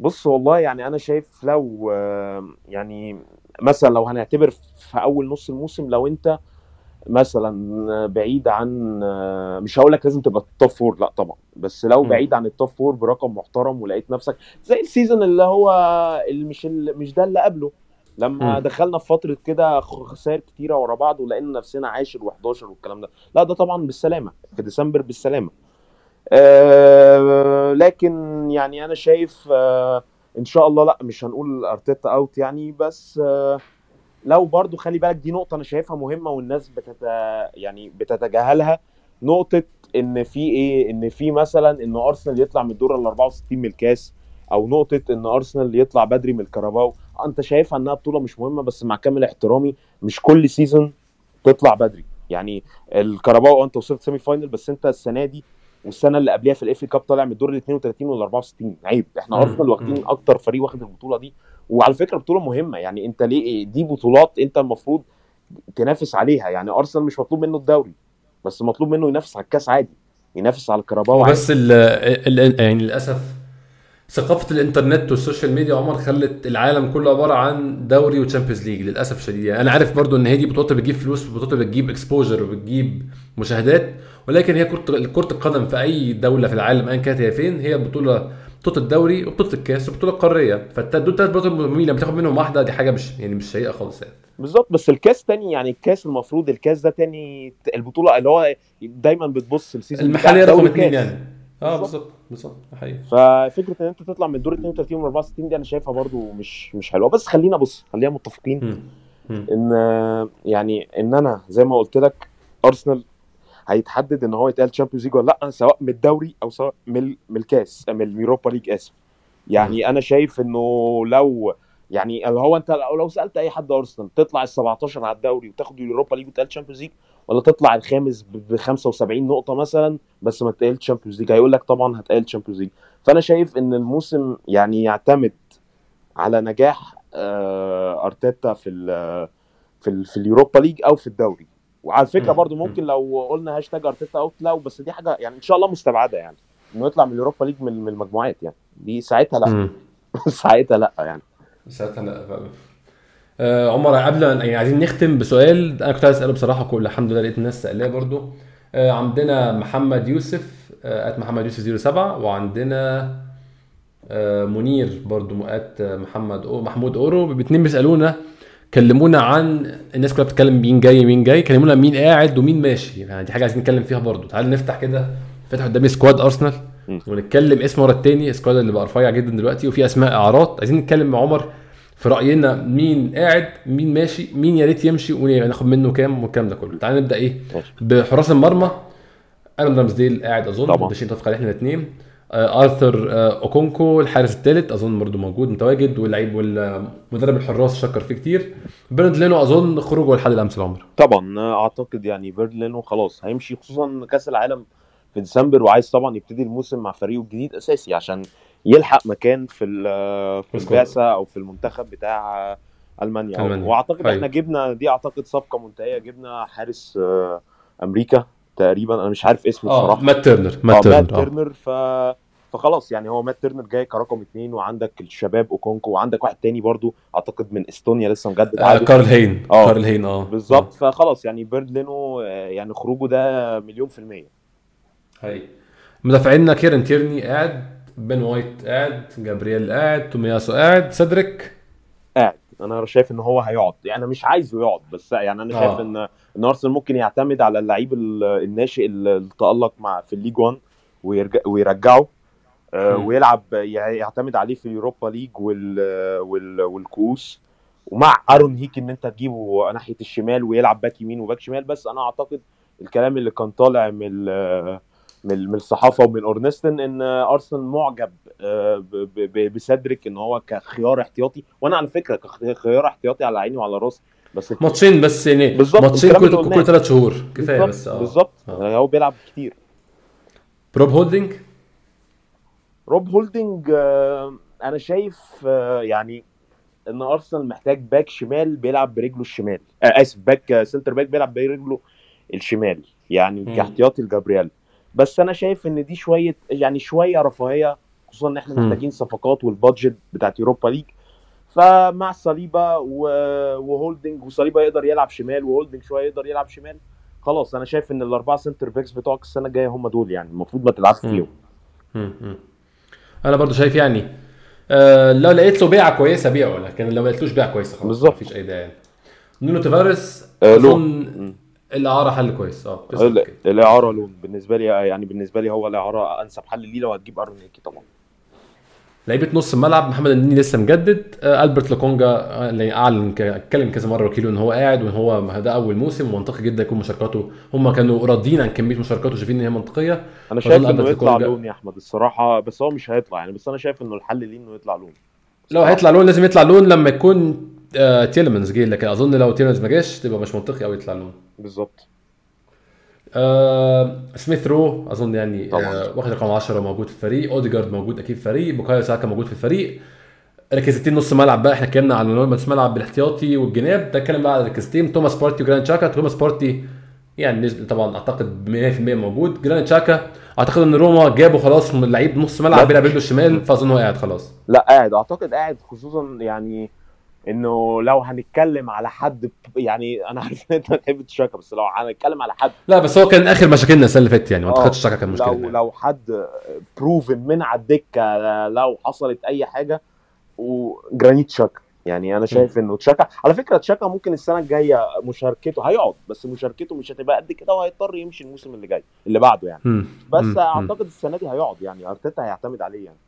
بص والله يعني أنا شايف لو أه، يعني مثلا لو هنعتبر في أول نص الموسم لو أنت مثلا بعيد عن مش هقول لك لازم تبقى ال top four لا طبعا بس لو. بعيد عن ال top four برقم محترم ولقيت نفسك زي ال season اللي هو اللي مش اللي مش ده اللي قبله لما مم. دخلنا في فترة كده خسائر كتيرة ورا بعض ولقينا نفسنا عاشر و11 والكلام ده لا ده طبعا بالسلامة في ديسمبر بالسلامة آه لكن يعني أنا شايف آه إن شاء الله لأ مش هنقول أرتيتا out يعني بس لو برضو خلي بالك دي نقطة أنا شايفها مهمة والناس بتت يعني بتتجاهلها. نقطة إن في إيه إن في مثلا إن أرسنال يطلع من الدور ال 64 من الكاس أو نقطة إن أرسنال يطلع بدري من الكاراباو. أنت شايفها إنها بطولة مش مهمة بس مع كامل احترامي مش كل season تطلع بدري. يعني الكاراباو أنت وصلت semi final بس أنت السنة دي والسنة اللي قبلها في ال FA Cup طالع من الدور ال 32 وال 64 عيب. إحنا. أرسنال واخدين. أكتر فريق واخد البطولة دي. وعلى فكرة بطولة مهمة. يعني أنت ليه دي بطولات أنت المفروض تنافس عليها. يعني أرسنال مش مطلوب منه الدوري بس مطلوب منه ينافس على الكاس عادي. ينافس على الكاراباو عادي. بس ال ال يعني للأسف ثقافة الإنترنت وال social media يا عمر خلت العالم كله عبارة عن دوري و Champions League للأسف الشديد. يعني أنا عارف برضو إن هي دي بطولات بتجيب فلوس بطولات بتجيب exposure وبتجيب مشاهدات ولكن هي كره كرة القدم في أي دولة في العالم ايا كانت هي فين هي بطولة بطولة الدوري وبطولة الكاس وبطولة القاريه فدول ثلاث بطولات مهمين لما تاخد منهم واحدة دي حاجة مش يعني مش سيئة خالص يعني. بالظبط بس الكاس تاني يعني الكاس المفروض الكاس ده تاني البطولة اللي هو دايما بتبص ال season المحلية رقم اثنين. يعني. آه بالظبط. بالظبط حقيقي. ففكرة إن أنت تطلع من الدور 32 و 64 دي أنا شايفها برضو مش مش حلوة. بس خلينا بص خلينا متفقين. إن يعني إن أنا زي ما قلت لك أرسنال هيتحدد إن هو يتأهل Champions League ولا لأ سواء من الدوري أو سواء من من الكاس من ال Europa League آسف. يعني أنا شايف إنه لو يعني اللي هو أنت لو لو سألت أي حد أرسنال تطلع ال 17 على الدوري وتاخد ال Europa League وتتأهل Champions League ولا تطلع الخامس ب 75 نقطة مثلا بس ما تتأهل Champions League هيقول لك طبعا هتتأهل Champions League فأنا شايف إن الموسم يعني يعتمد على نجاح آه، أرتيتا في ال في ال في ال Europa League أو في الدوري. وعلى فكرة. برضو ممكن لو قلنا هاشتاج أرتيتا out لا بس دي حاجة يعني إن شاء الله مستبعدة يعني. إنه يطلع من ال Europa League من من المجموعات يعني. دي ساعتها لا. ساعتها لا يعني. ساعتها لا. فعلا. آه عمر قبل ما- يعني عايزين نختم بسؤال. أنا كنت عايز أسأله بصراحة كل الحمد لله لقيت الناس سألاه برضو. آه عندنا محمد يوسف آه محمد يوسف 07 وعندنا آه منير برضو at محمد أو محمود أورو. الاثنين بيسألونا كلمونا عن الناس كلها بتتكلم مين جاي مين جاي. كلمونا مين قاعد ومين ماشي. يعني دي حاجة عايزين نتكلم فيها برضو. تعال نفتح كده فتح قدامي squad ارسنال. ونتكلم اسم ورا التاني ال squad اللي بقى رفيع جدا دلوقتي وفي أسماء اعارات عايزين نتكلم مع عمر في رأينا مين قاعد مين ماشي مين يا ريت يمشي وناخد منه كام والكلام ده كله. تعال نبدأ إيه. بحراس المرمى. آدم رامزديل قاعد أظن طبعا. نتفق عليه إحنا الاثنين آه آرثر آه أوكونكو الحارس الثالث أظن برضه موجود متواجد واللعيب والمدرب الحراس شكر فيه كتير. بيرند لينو أظن خروجه لحد الأمس العمر. طبعا أعتقد يعني بيرند لينو خلاص هيمشي خصوصا كأس العالم في ديسمبر وعايز طبعا يبتدي الموسم مع فريقه الجديد أساسي عشان يلحق مكان في في. البعثة أو في المنتخب بتاع ألمانيا. ألمانيا. واعتقد. إحنا جبنا دي أعتقد صفقة منتهية. جبنا حارس آه، أمريكا تقريبا. أنا مش عارف اسمه آه بصراحة. مات تيرنر آه مات مات تيرنر آه. تيرنر ف فخلاص يعني هو مات تيرنر جاي كرقم اثنين وعندك الشباب أوكونكو. وعندك واحد تاني برضو أعتقد من إستونيا لسه مجدد آه. كارل هين. آه. كارل هين آه. بالظبط. فخلاص يعني بيرند لينو آه، يعني خروجه ده مليون في المية. هاي مدافعينا كيرن تيرني قاعد. بن وايت قاعد جابرييل قاعد تومياسو قاعد سيدريك؟ قاعد. أنا شايف ان هو هيقعد. يعني مش عايزه يقعد بس يعني أنا شايف آه. ان إن أرسنال ممكن يعتمد على اللعيب ال- الناشئ اللي تألق مع في الليج 1 ويرجع ويرجعه. آه،. ويلعب يع- يعتمد عليه في اليوروبا ليج وال وال والكؤوس. ومع أرون هيكي إن أنت تجيبه ناحية الشمال ويلعب باك يمين وباك شمال بس أنا أعتقد الكلام اللي كان طالع من من من الصحافة ومن أورنستن إن أرسنال معجب آه، ب- ب- ب- بسدريك إن هو كخيار احتياطي. وأنا على فكرة كخيار احتياطي على عيني وعلى راسي بس ماتشين بس يعني ماتشين كل كل. ثلاث شهور. كفاية بس آه. بالظبط. آه. هو بيلعب كتير. بروب هولدنج روب هولدنج آه، أنا شايف آه، يعني إن أرسنال محتاج باك شمال بيلعب برجله الشمال آه آسف باك سنتر باك بيلعب برجله الشمال يعني. كاحتياطي لجابرييل. بس أنا شايف إن دي شوية يعني شوية رفاهية خصوصا إن إحنا. محتاجين صفقات وال budget بتاعت يوروبا ليج فمع صليبا وهولدنج وصليبا يقدر يلعب شمال وهولدنج شوية يقدر يلعب شمال خلاص أنا شايف إن الأربعة centre backs بتوعك السنة الجاية هم دول يعني المفروض ما تلعبش. فيهم. أنا برضو شايف يعني آه لو لقيت له بيعة كويسة بيعه لكن لو ما لقيتلوش بيعة كويسة خلاص بالظبط. مفيش أي داعي نونو تافاريس آه، أظن. الإعارة حل كويس. آه. الإعارة loan بالنسبة لي يعني بالنسبة لي هو الإعارة أنسب حل ليه لو هتجيب ارون هيكي طبعا. لعيبة نص الملعب محمد النني لسه مجدد. آه ألبير لوكونجا آه، اللي أعلن اتكلم كذا مرة وكيله إن هو قاعد وإن هو ده أول موسم. ومنطقي جدا يكون مشاركاته. هم كانوا راضيين عن كمية مشاركاته شايفين إن هي منطقية. أنا شايف إنه يطلع loan يا أحمد الصراحة بس هو مش هيطلع يعني. بس أنا شايف إنه الحل ليه إنه يطلع لون لو هيطلع loan لازم يطلع loan لما يكون آه تيليمانس جه لكن أظن لو تيليمانس ما جاش تبقى مش منطقي قوي يطلع loan بالظبط آه سميث رو أظن يعني طبعاً. آه واخد رقم 10 موجود في الفريق. أوديجارد موجود أكيد في الفريق. بوكايو ساكا موجود في الفريق. ركزتين نص ملعب بقى إحنا اتكلمنا عن نص ملعب بالاحتياطي والجناب. ده اتكلم بقى على ركزتين. توماس بارتي وجرانيت شاكا. توماس بارتي يعني نسبة طبعا أعتقد 100% موجود. جرانيت شاكا أعتقد إن روما جابوا خلاص من لعيب نص. ملعب بيلعب رجله الشمال فأظن هو قاعد خلاص. لا قاعد. أعتقد قاعد خصوصا يعني إنه لو هنتكلم على حد يعني أنا عارف إن أنت بتحب تشاكا بس لو هنتكلم على حد لا بس هو كان آخر مشاكلنا السنة اللي فاتت يعني ما آه، أعتقدش شاكا كان مشكله لو يعني. لو حد بروفن من على الدكة لو حصلت أي حاجة وجرانيت تشاكا يعني أنا شايف إنه تشاكا على فكرة تشاكا ممكن السنة الجاية مشاركته هيقعد بس مشاركته مش هتبقى قد كده وهيضطر يمشي الموسم اللي جاي اللي بعده يعني. بس. أعتقد السنة دي هيقعد يعني أرتيتا هيعتمد عليه يعني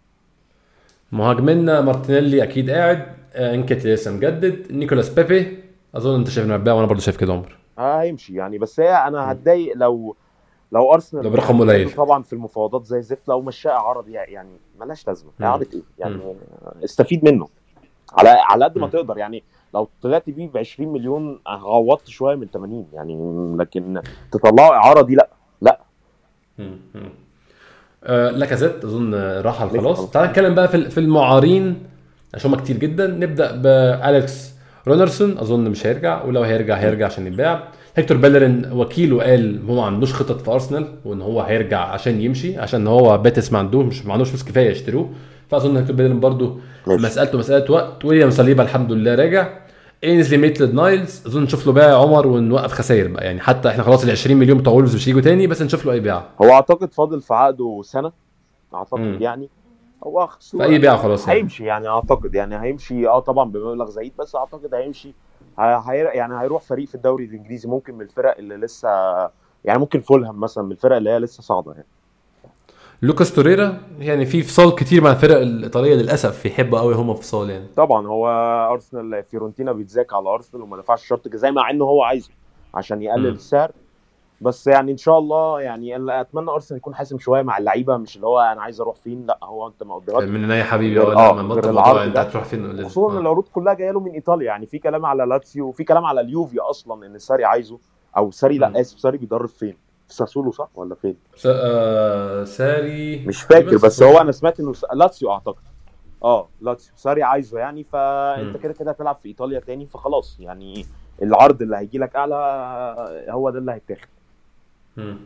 مهاجمنا مارتينيلي أكيد قاعد آه، إنكيتيا لسه مجدد نيكولاس بيبي أظن أنت شايف إنه وأنا برضه شايف كده عمر هيمشي يعني بس هي أنا هتضايق لو لو أرسنال لو برقم قليل. طبعا في المفاوضات زي زفت لو مشاها اعاره دي يعني ملهاش لازمة. اعاره إيه يعني استفيد منه على على قد ما. تقدر يعني لو طلعت بيه ب 20 مليون عوضت شوية من 80 يعني لكن تطلعه إعارة دي لأ. مم. آه لاكازيت أظن راح لسه خلاص. تعال نتكلم بقى في المعارين عشان هم كتير جدا. نبدأ بأليكس رونارسون أظن مش هيرجع ولو هيرجع هيرجع عشان يتباع. هيكتور بيلرين وكيله قال هو ما عندوش خطط في أرسنال وإن هو هيرجع عشان يمشي عشان هو بيتيس ما عندوش مش ما عندوش فلوس كفاية يشتروه. فأظن هيكتور بيلرين ماشي. مسألته مسألة وقت. ويليام صليبا الحمد لله راجع. اينزلي ميتلاند نايلز أظن نشوف له بيعة عمر ونوقف خسائر بقى. يعني حتى إحنا خلاص ال 20 مليون بتوع وولفز مش هيجوا تاني بس نشوف له أي بيعة هو أعتقد فاضل في عقده سنة أعتقد مم. يعني. هو خسو- فأي بيعة خلاص يعني. هيمشي يعني أعتقد يعني هيمشي. آه طبعا بمبلغ زهيد بس أعتقد هيمشي. هي يعني هيروح فريق في الدوري الإنجليزي ممكن من الفرق اللي لسه يعني ممكن فولهام مثلا من الفرق اللي هي لسه صاعدة يعني. لوكاس توريرا يعني في فصال كتير مع الفرق الإيطالية للأسف يحبوا قوي هم فصال يعني طبعا هو أرسنال فيورنتينا بيتذاكى على أرسنال وما دفعش شرط جزائي مع إنه هو عايزه عشان يقلل مم. السعر بس يعني إن شاء الله يعني أتمنى أرسنال يكون حاسم شوية مع اللعيبة مش اللي هو أنا عايز أروح فين لأ هو أنت ما قدرات من يا حبيبي آه أنت. هتروح فين خصوصا ان آه. العروض كلها جاية له من إيطاليا يعني في كلام على لاتسيو وفي كلام على اليوفي أصلا إن ساري عايزه أو ساري. لأ آسف ساري بيدرب فين؟ في ساسولو صح ولا فين؟ س- آه، ساري. مش فاكر بس هو أنا سمعت إنه س- لاتسيو أعتقد. آه لاتسيو. ساري عايزه يعني فأنت. كده كده هتلعب في إيطاليا تاني فخلاص يعني العرض اللي هيجي لك أعلى هو ده اللي هيتاخد. مم.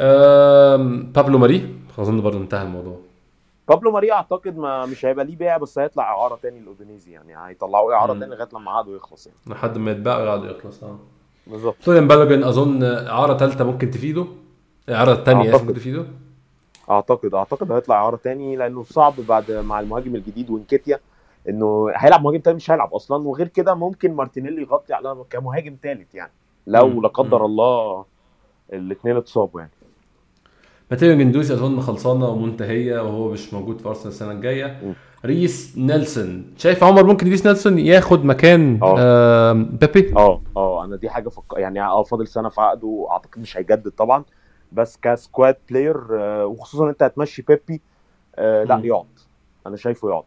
آم، بابلو ماري؟ أظن برضه انتهى الموضوع. بابلو ماري أعتقد ما مش هيبقى ليه بيعة بس هيطلع إعارة تاني لأودينيزي يعني هيطلعوه إعارة. تاني لغاية لما عقده يخلص يعني. لحد ما يتباع ويقعد يخلص آه. بالظبط فلوران بالوجون أظن إعارة ثالثه ممكن تفيده إعارة ثانية اسف أعتقد. ممكن تفيده أعتقد أعتقد هيطلع إعارة تاني لأنه صعب بعد مع المهاجم الجديد وإنكيتيا إنه هيلعب مهاجم تاني مش هيلعب أصلا وغير كده ممكن مارتينيلي يغطي على كمهاجم تالت يعني لو. لا قدر. الله الاثنين اتصابوا يعني ماتيو جندوزي أظن خلصانة ومنتهية وهو مش موجود في أرسنال السنة الجاية. ريس نيلسون شايف عمر ممكن ريس نيلسون ياخد مكان آه. آم، بيبي آه آه أنا دي حاجة فك... يعني آه فاضل سنة في عقده اعتقد مش هيجدد طبعا بس ك squad player آه وخصوصا انت هتمشي بيبي آه لا. يقعد أنا شايفه يقعد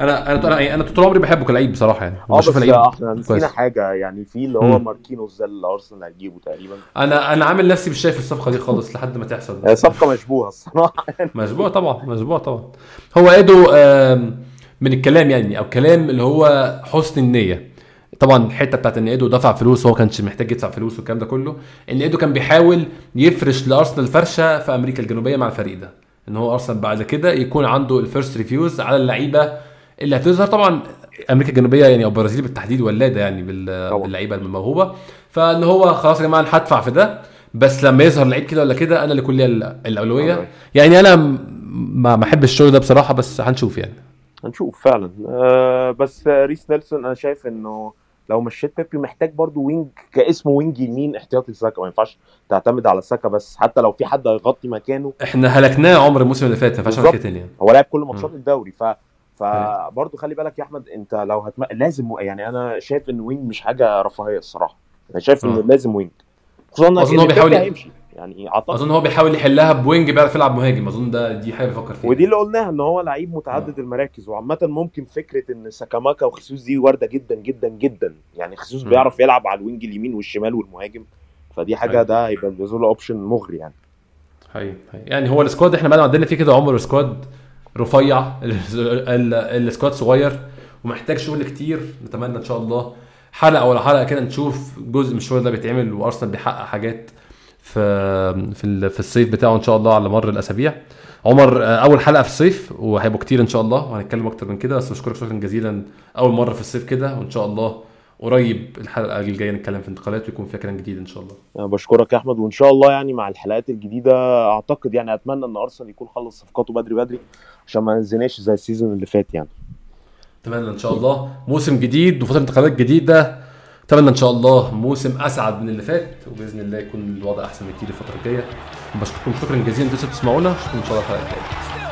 أنا أنا أنا أنا طول عمري بحبه كلاعب بصراحة يعني. آه بس إحنا نسينا كويس. حاجة يعني في اللي هو. ماركينوس ده اللي أرسنال هيجيبه تقريبا. أنا أنا عامل نفسي مش شايف الصفقة دي خالص لحد ما تحصل. صفقة مشبوهة الصراحة. مشبوهة طبعا مشبوهة طبعا. هو ايدو آم، من الكلام يعني أو كلام اللي هو حسن النية. طبعا الحتة بتاعت إن ايدو دفع فلوس وهو كانش محتاج يدفع فلوس والكلام ده كله. إن ايدو كان بيحاول يفرش لأرسنال فرشة في أمريكا الجنوبية مع الفريق ده. إن هو أرسنال بعد كده يكون عنده ال first refuse على اللعيبة اللي هتظهر طبعا أمريكا الجنوبية يعني أو البرازيل بالتحديد ولاده يعني. باللعيبة الموهوبة. فان هو خلاص يا جماعة أنا هدفع في ده. بس لما يظهر لعيب كده ولا كده أنا اللي كل الأولوية. يعني أنا ما احبش الشغل ده بصراحة بس هنشوف يعني. هنشوف فعلا. آه بس ريس نيلسون أنا شايف إنه لو مشيت بيبي محتاج برضو wing كاسمه wing يمين احتياطي لساكا. ما ينفعش تعتمد على ساكا بس. حتى لو في حد هيغطي مكانه. إحنا هلكناه عمر الموسم اللي فات ما ينفعش. كده تاني يعني. هو لعب كل ماتشات. الدوري ف فبرضه خلي بالك يا أحمد أنت لو هتم... لازم يعني أنا شايف إن wing مش حاجة رفاهية الصراحة. أنا شايف انه آه. لازم wing. خصوصا أظن هو بيحاول هيمشي. يعني أعتقد أظن هو بيحاول يحلها ب wing بيعرف يلعب مهاجم. أظن ده دي حاجة بيفكر فيها. ودي اللي قلناها إن هو لعيب متعدد المراكز. وعامة ممكن فكرة إن سكاماكا وخسوس دي واردة جدا جدا جدا. يعني خسوس. بيعرف يلعب على ال wing اليمين والشمال والمهاجم. فدي حاجة أيوة. ده هيبقى بالنسبة له option مغري يعني. حقيقي. يعني هو ال squad إحنا بقى عندنا فيه كده عمر. squad رفيع ال- ال- ال squad صغير ومحتاج شغل كتير. نتمنى إن شاء الله حلقة ولا حلقة كده نشوف جزء من الشغل ده بيتعمل وأرسنال بيحقق حاجات في في في الصيف بتاعه إن شاء الله على مر الأسابيع. عمر آه، أول حلقة في الصيف وهيبقوا كتير إن شاء الله وهنتكلم أكتر من كده. بس بشكرك شكرا جزيلا أول مرة في الصيف كده وإن شاء الله قريب الحلقة الجايه نتكلم في انتقالات ويكون فيها كلام جديد إن شاء الله. أنا بشكرك يا أحمد وإن شاء الله يعني مع الحلقات الجديدة أعتقد يعني أتمنى إن أرسنال يكون خلص صفقاته بدري بدري عشان ما ننزلناش زي السيزون اللي فات يعني. أتمنى إن شاء الله. موسم جديد وفترة انتقالات جديدة. أتمنى إن شاء الله موسم أسعد من اللي فات وبإذن الله يكون الوضع أحسن بكتير الفترة الجاية. بشكركم شكرا جزيلا. أنتوا بتسمعونا اشوفكم إن شاء الله الحلقة الجاية.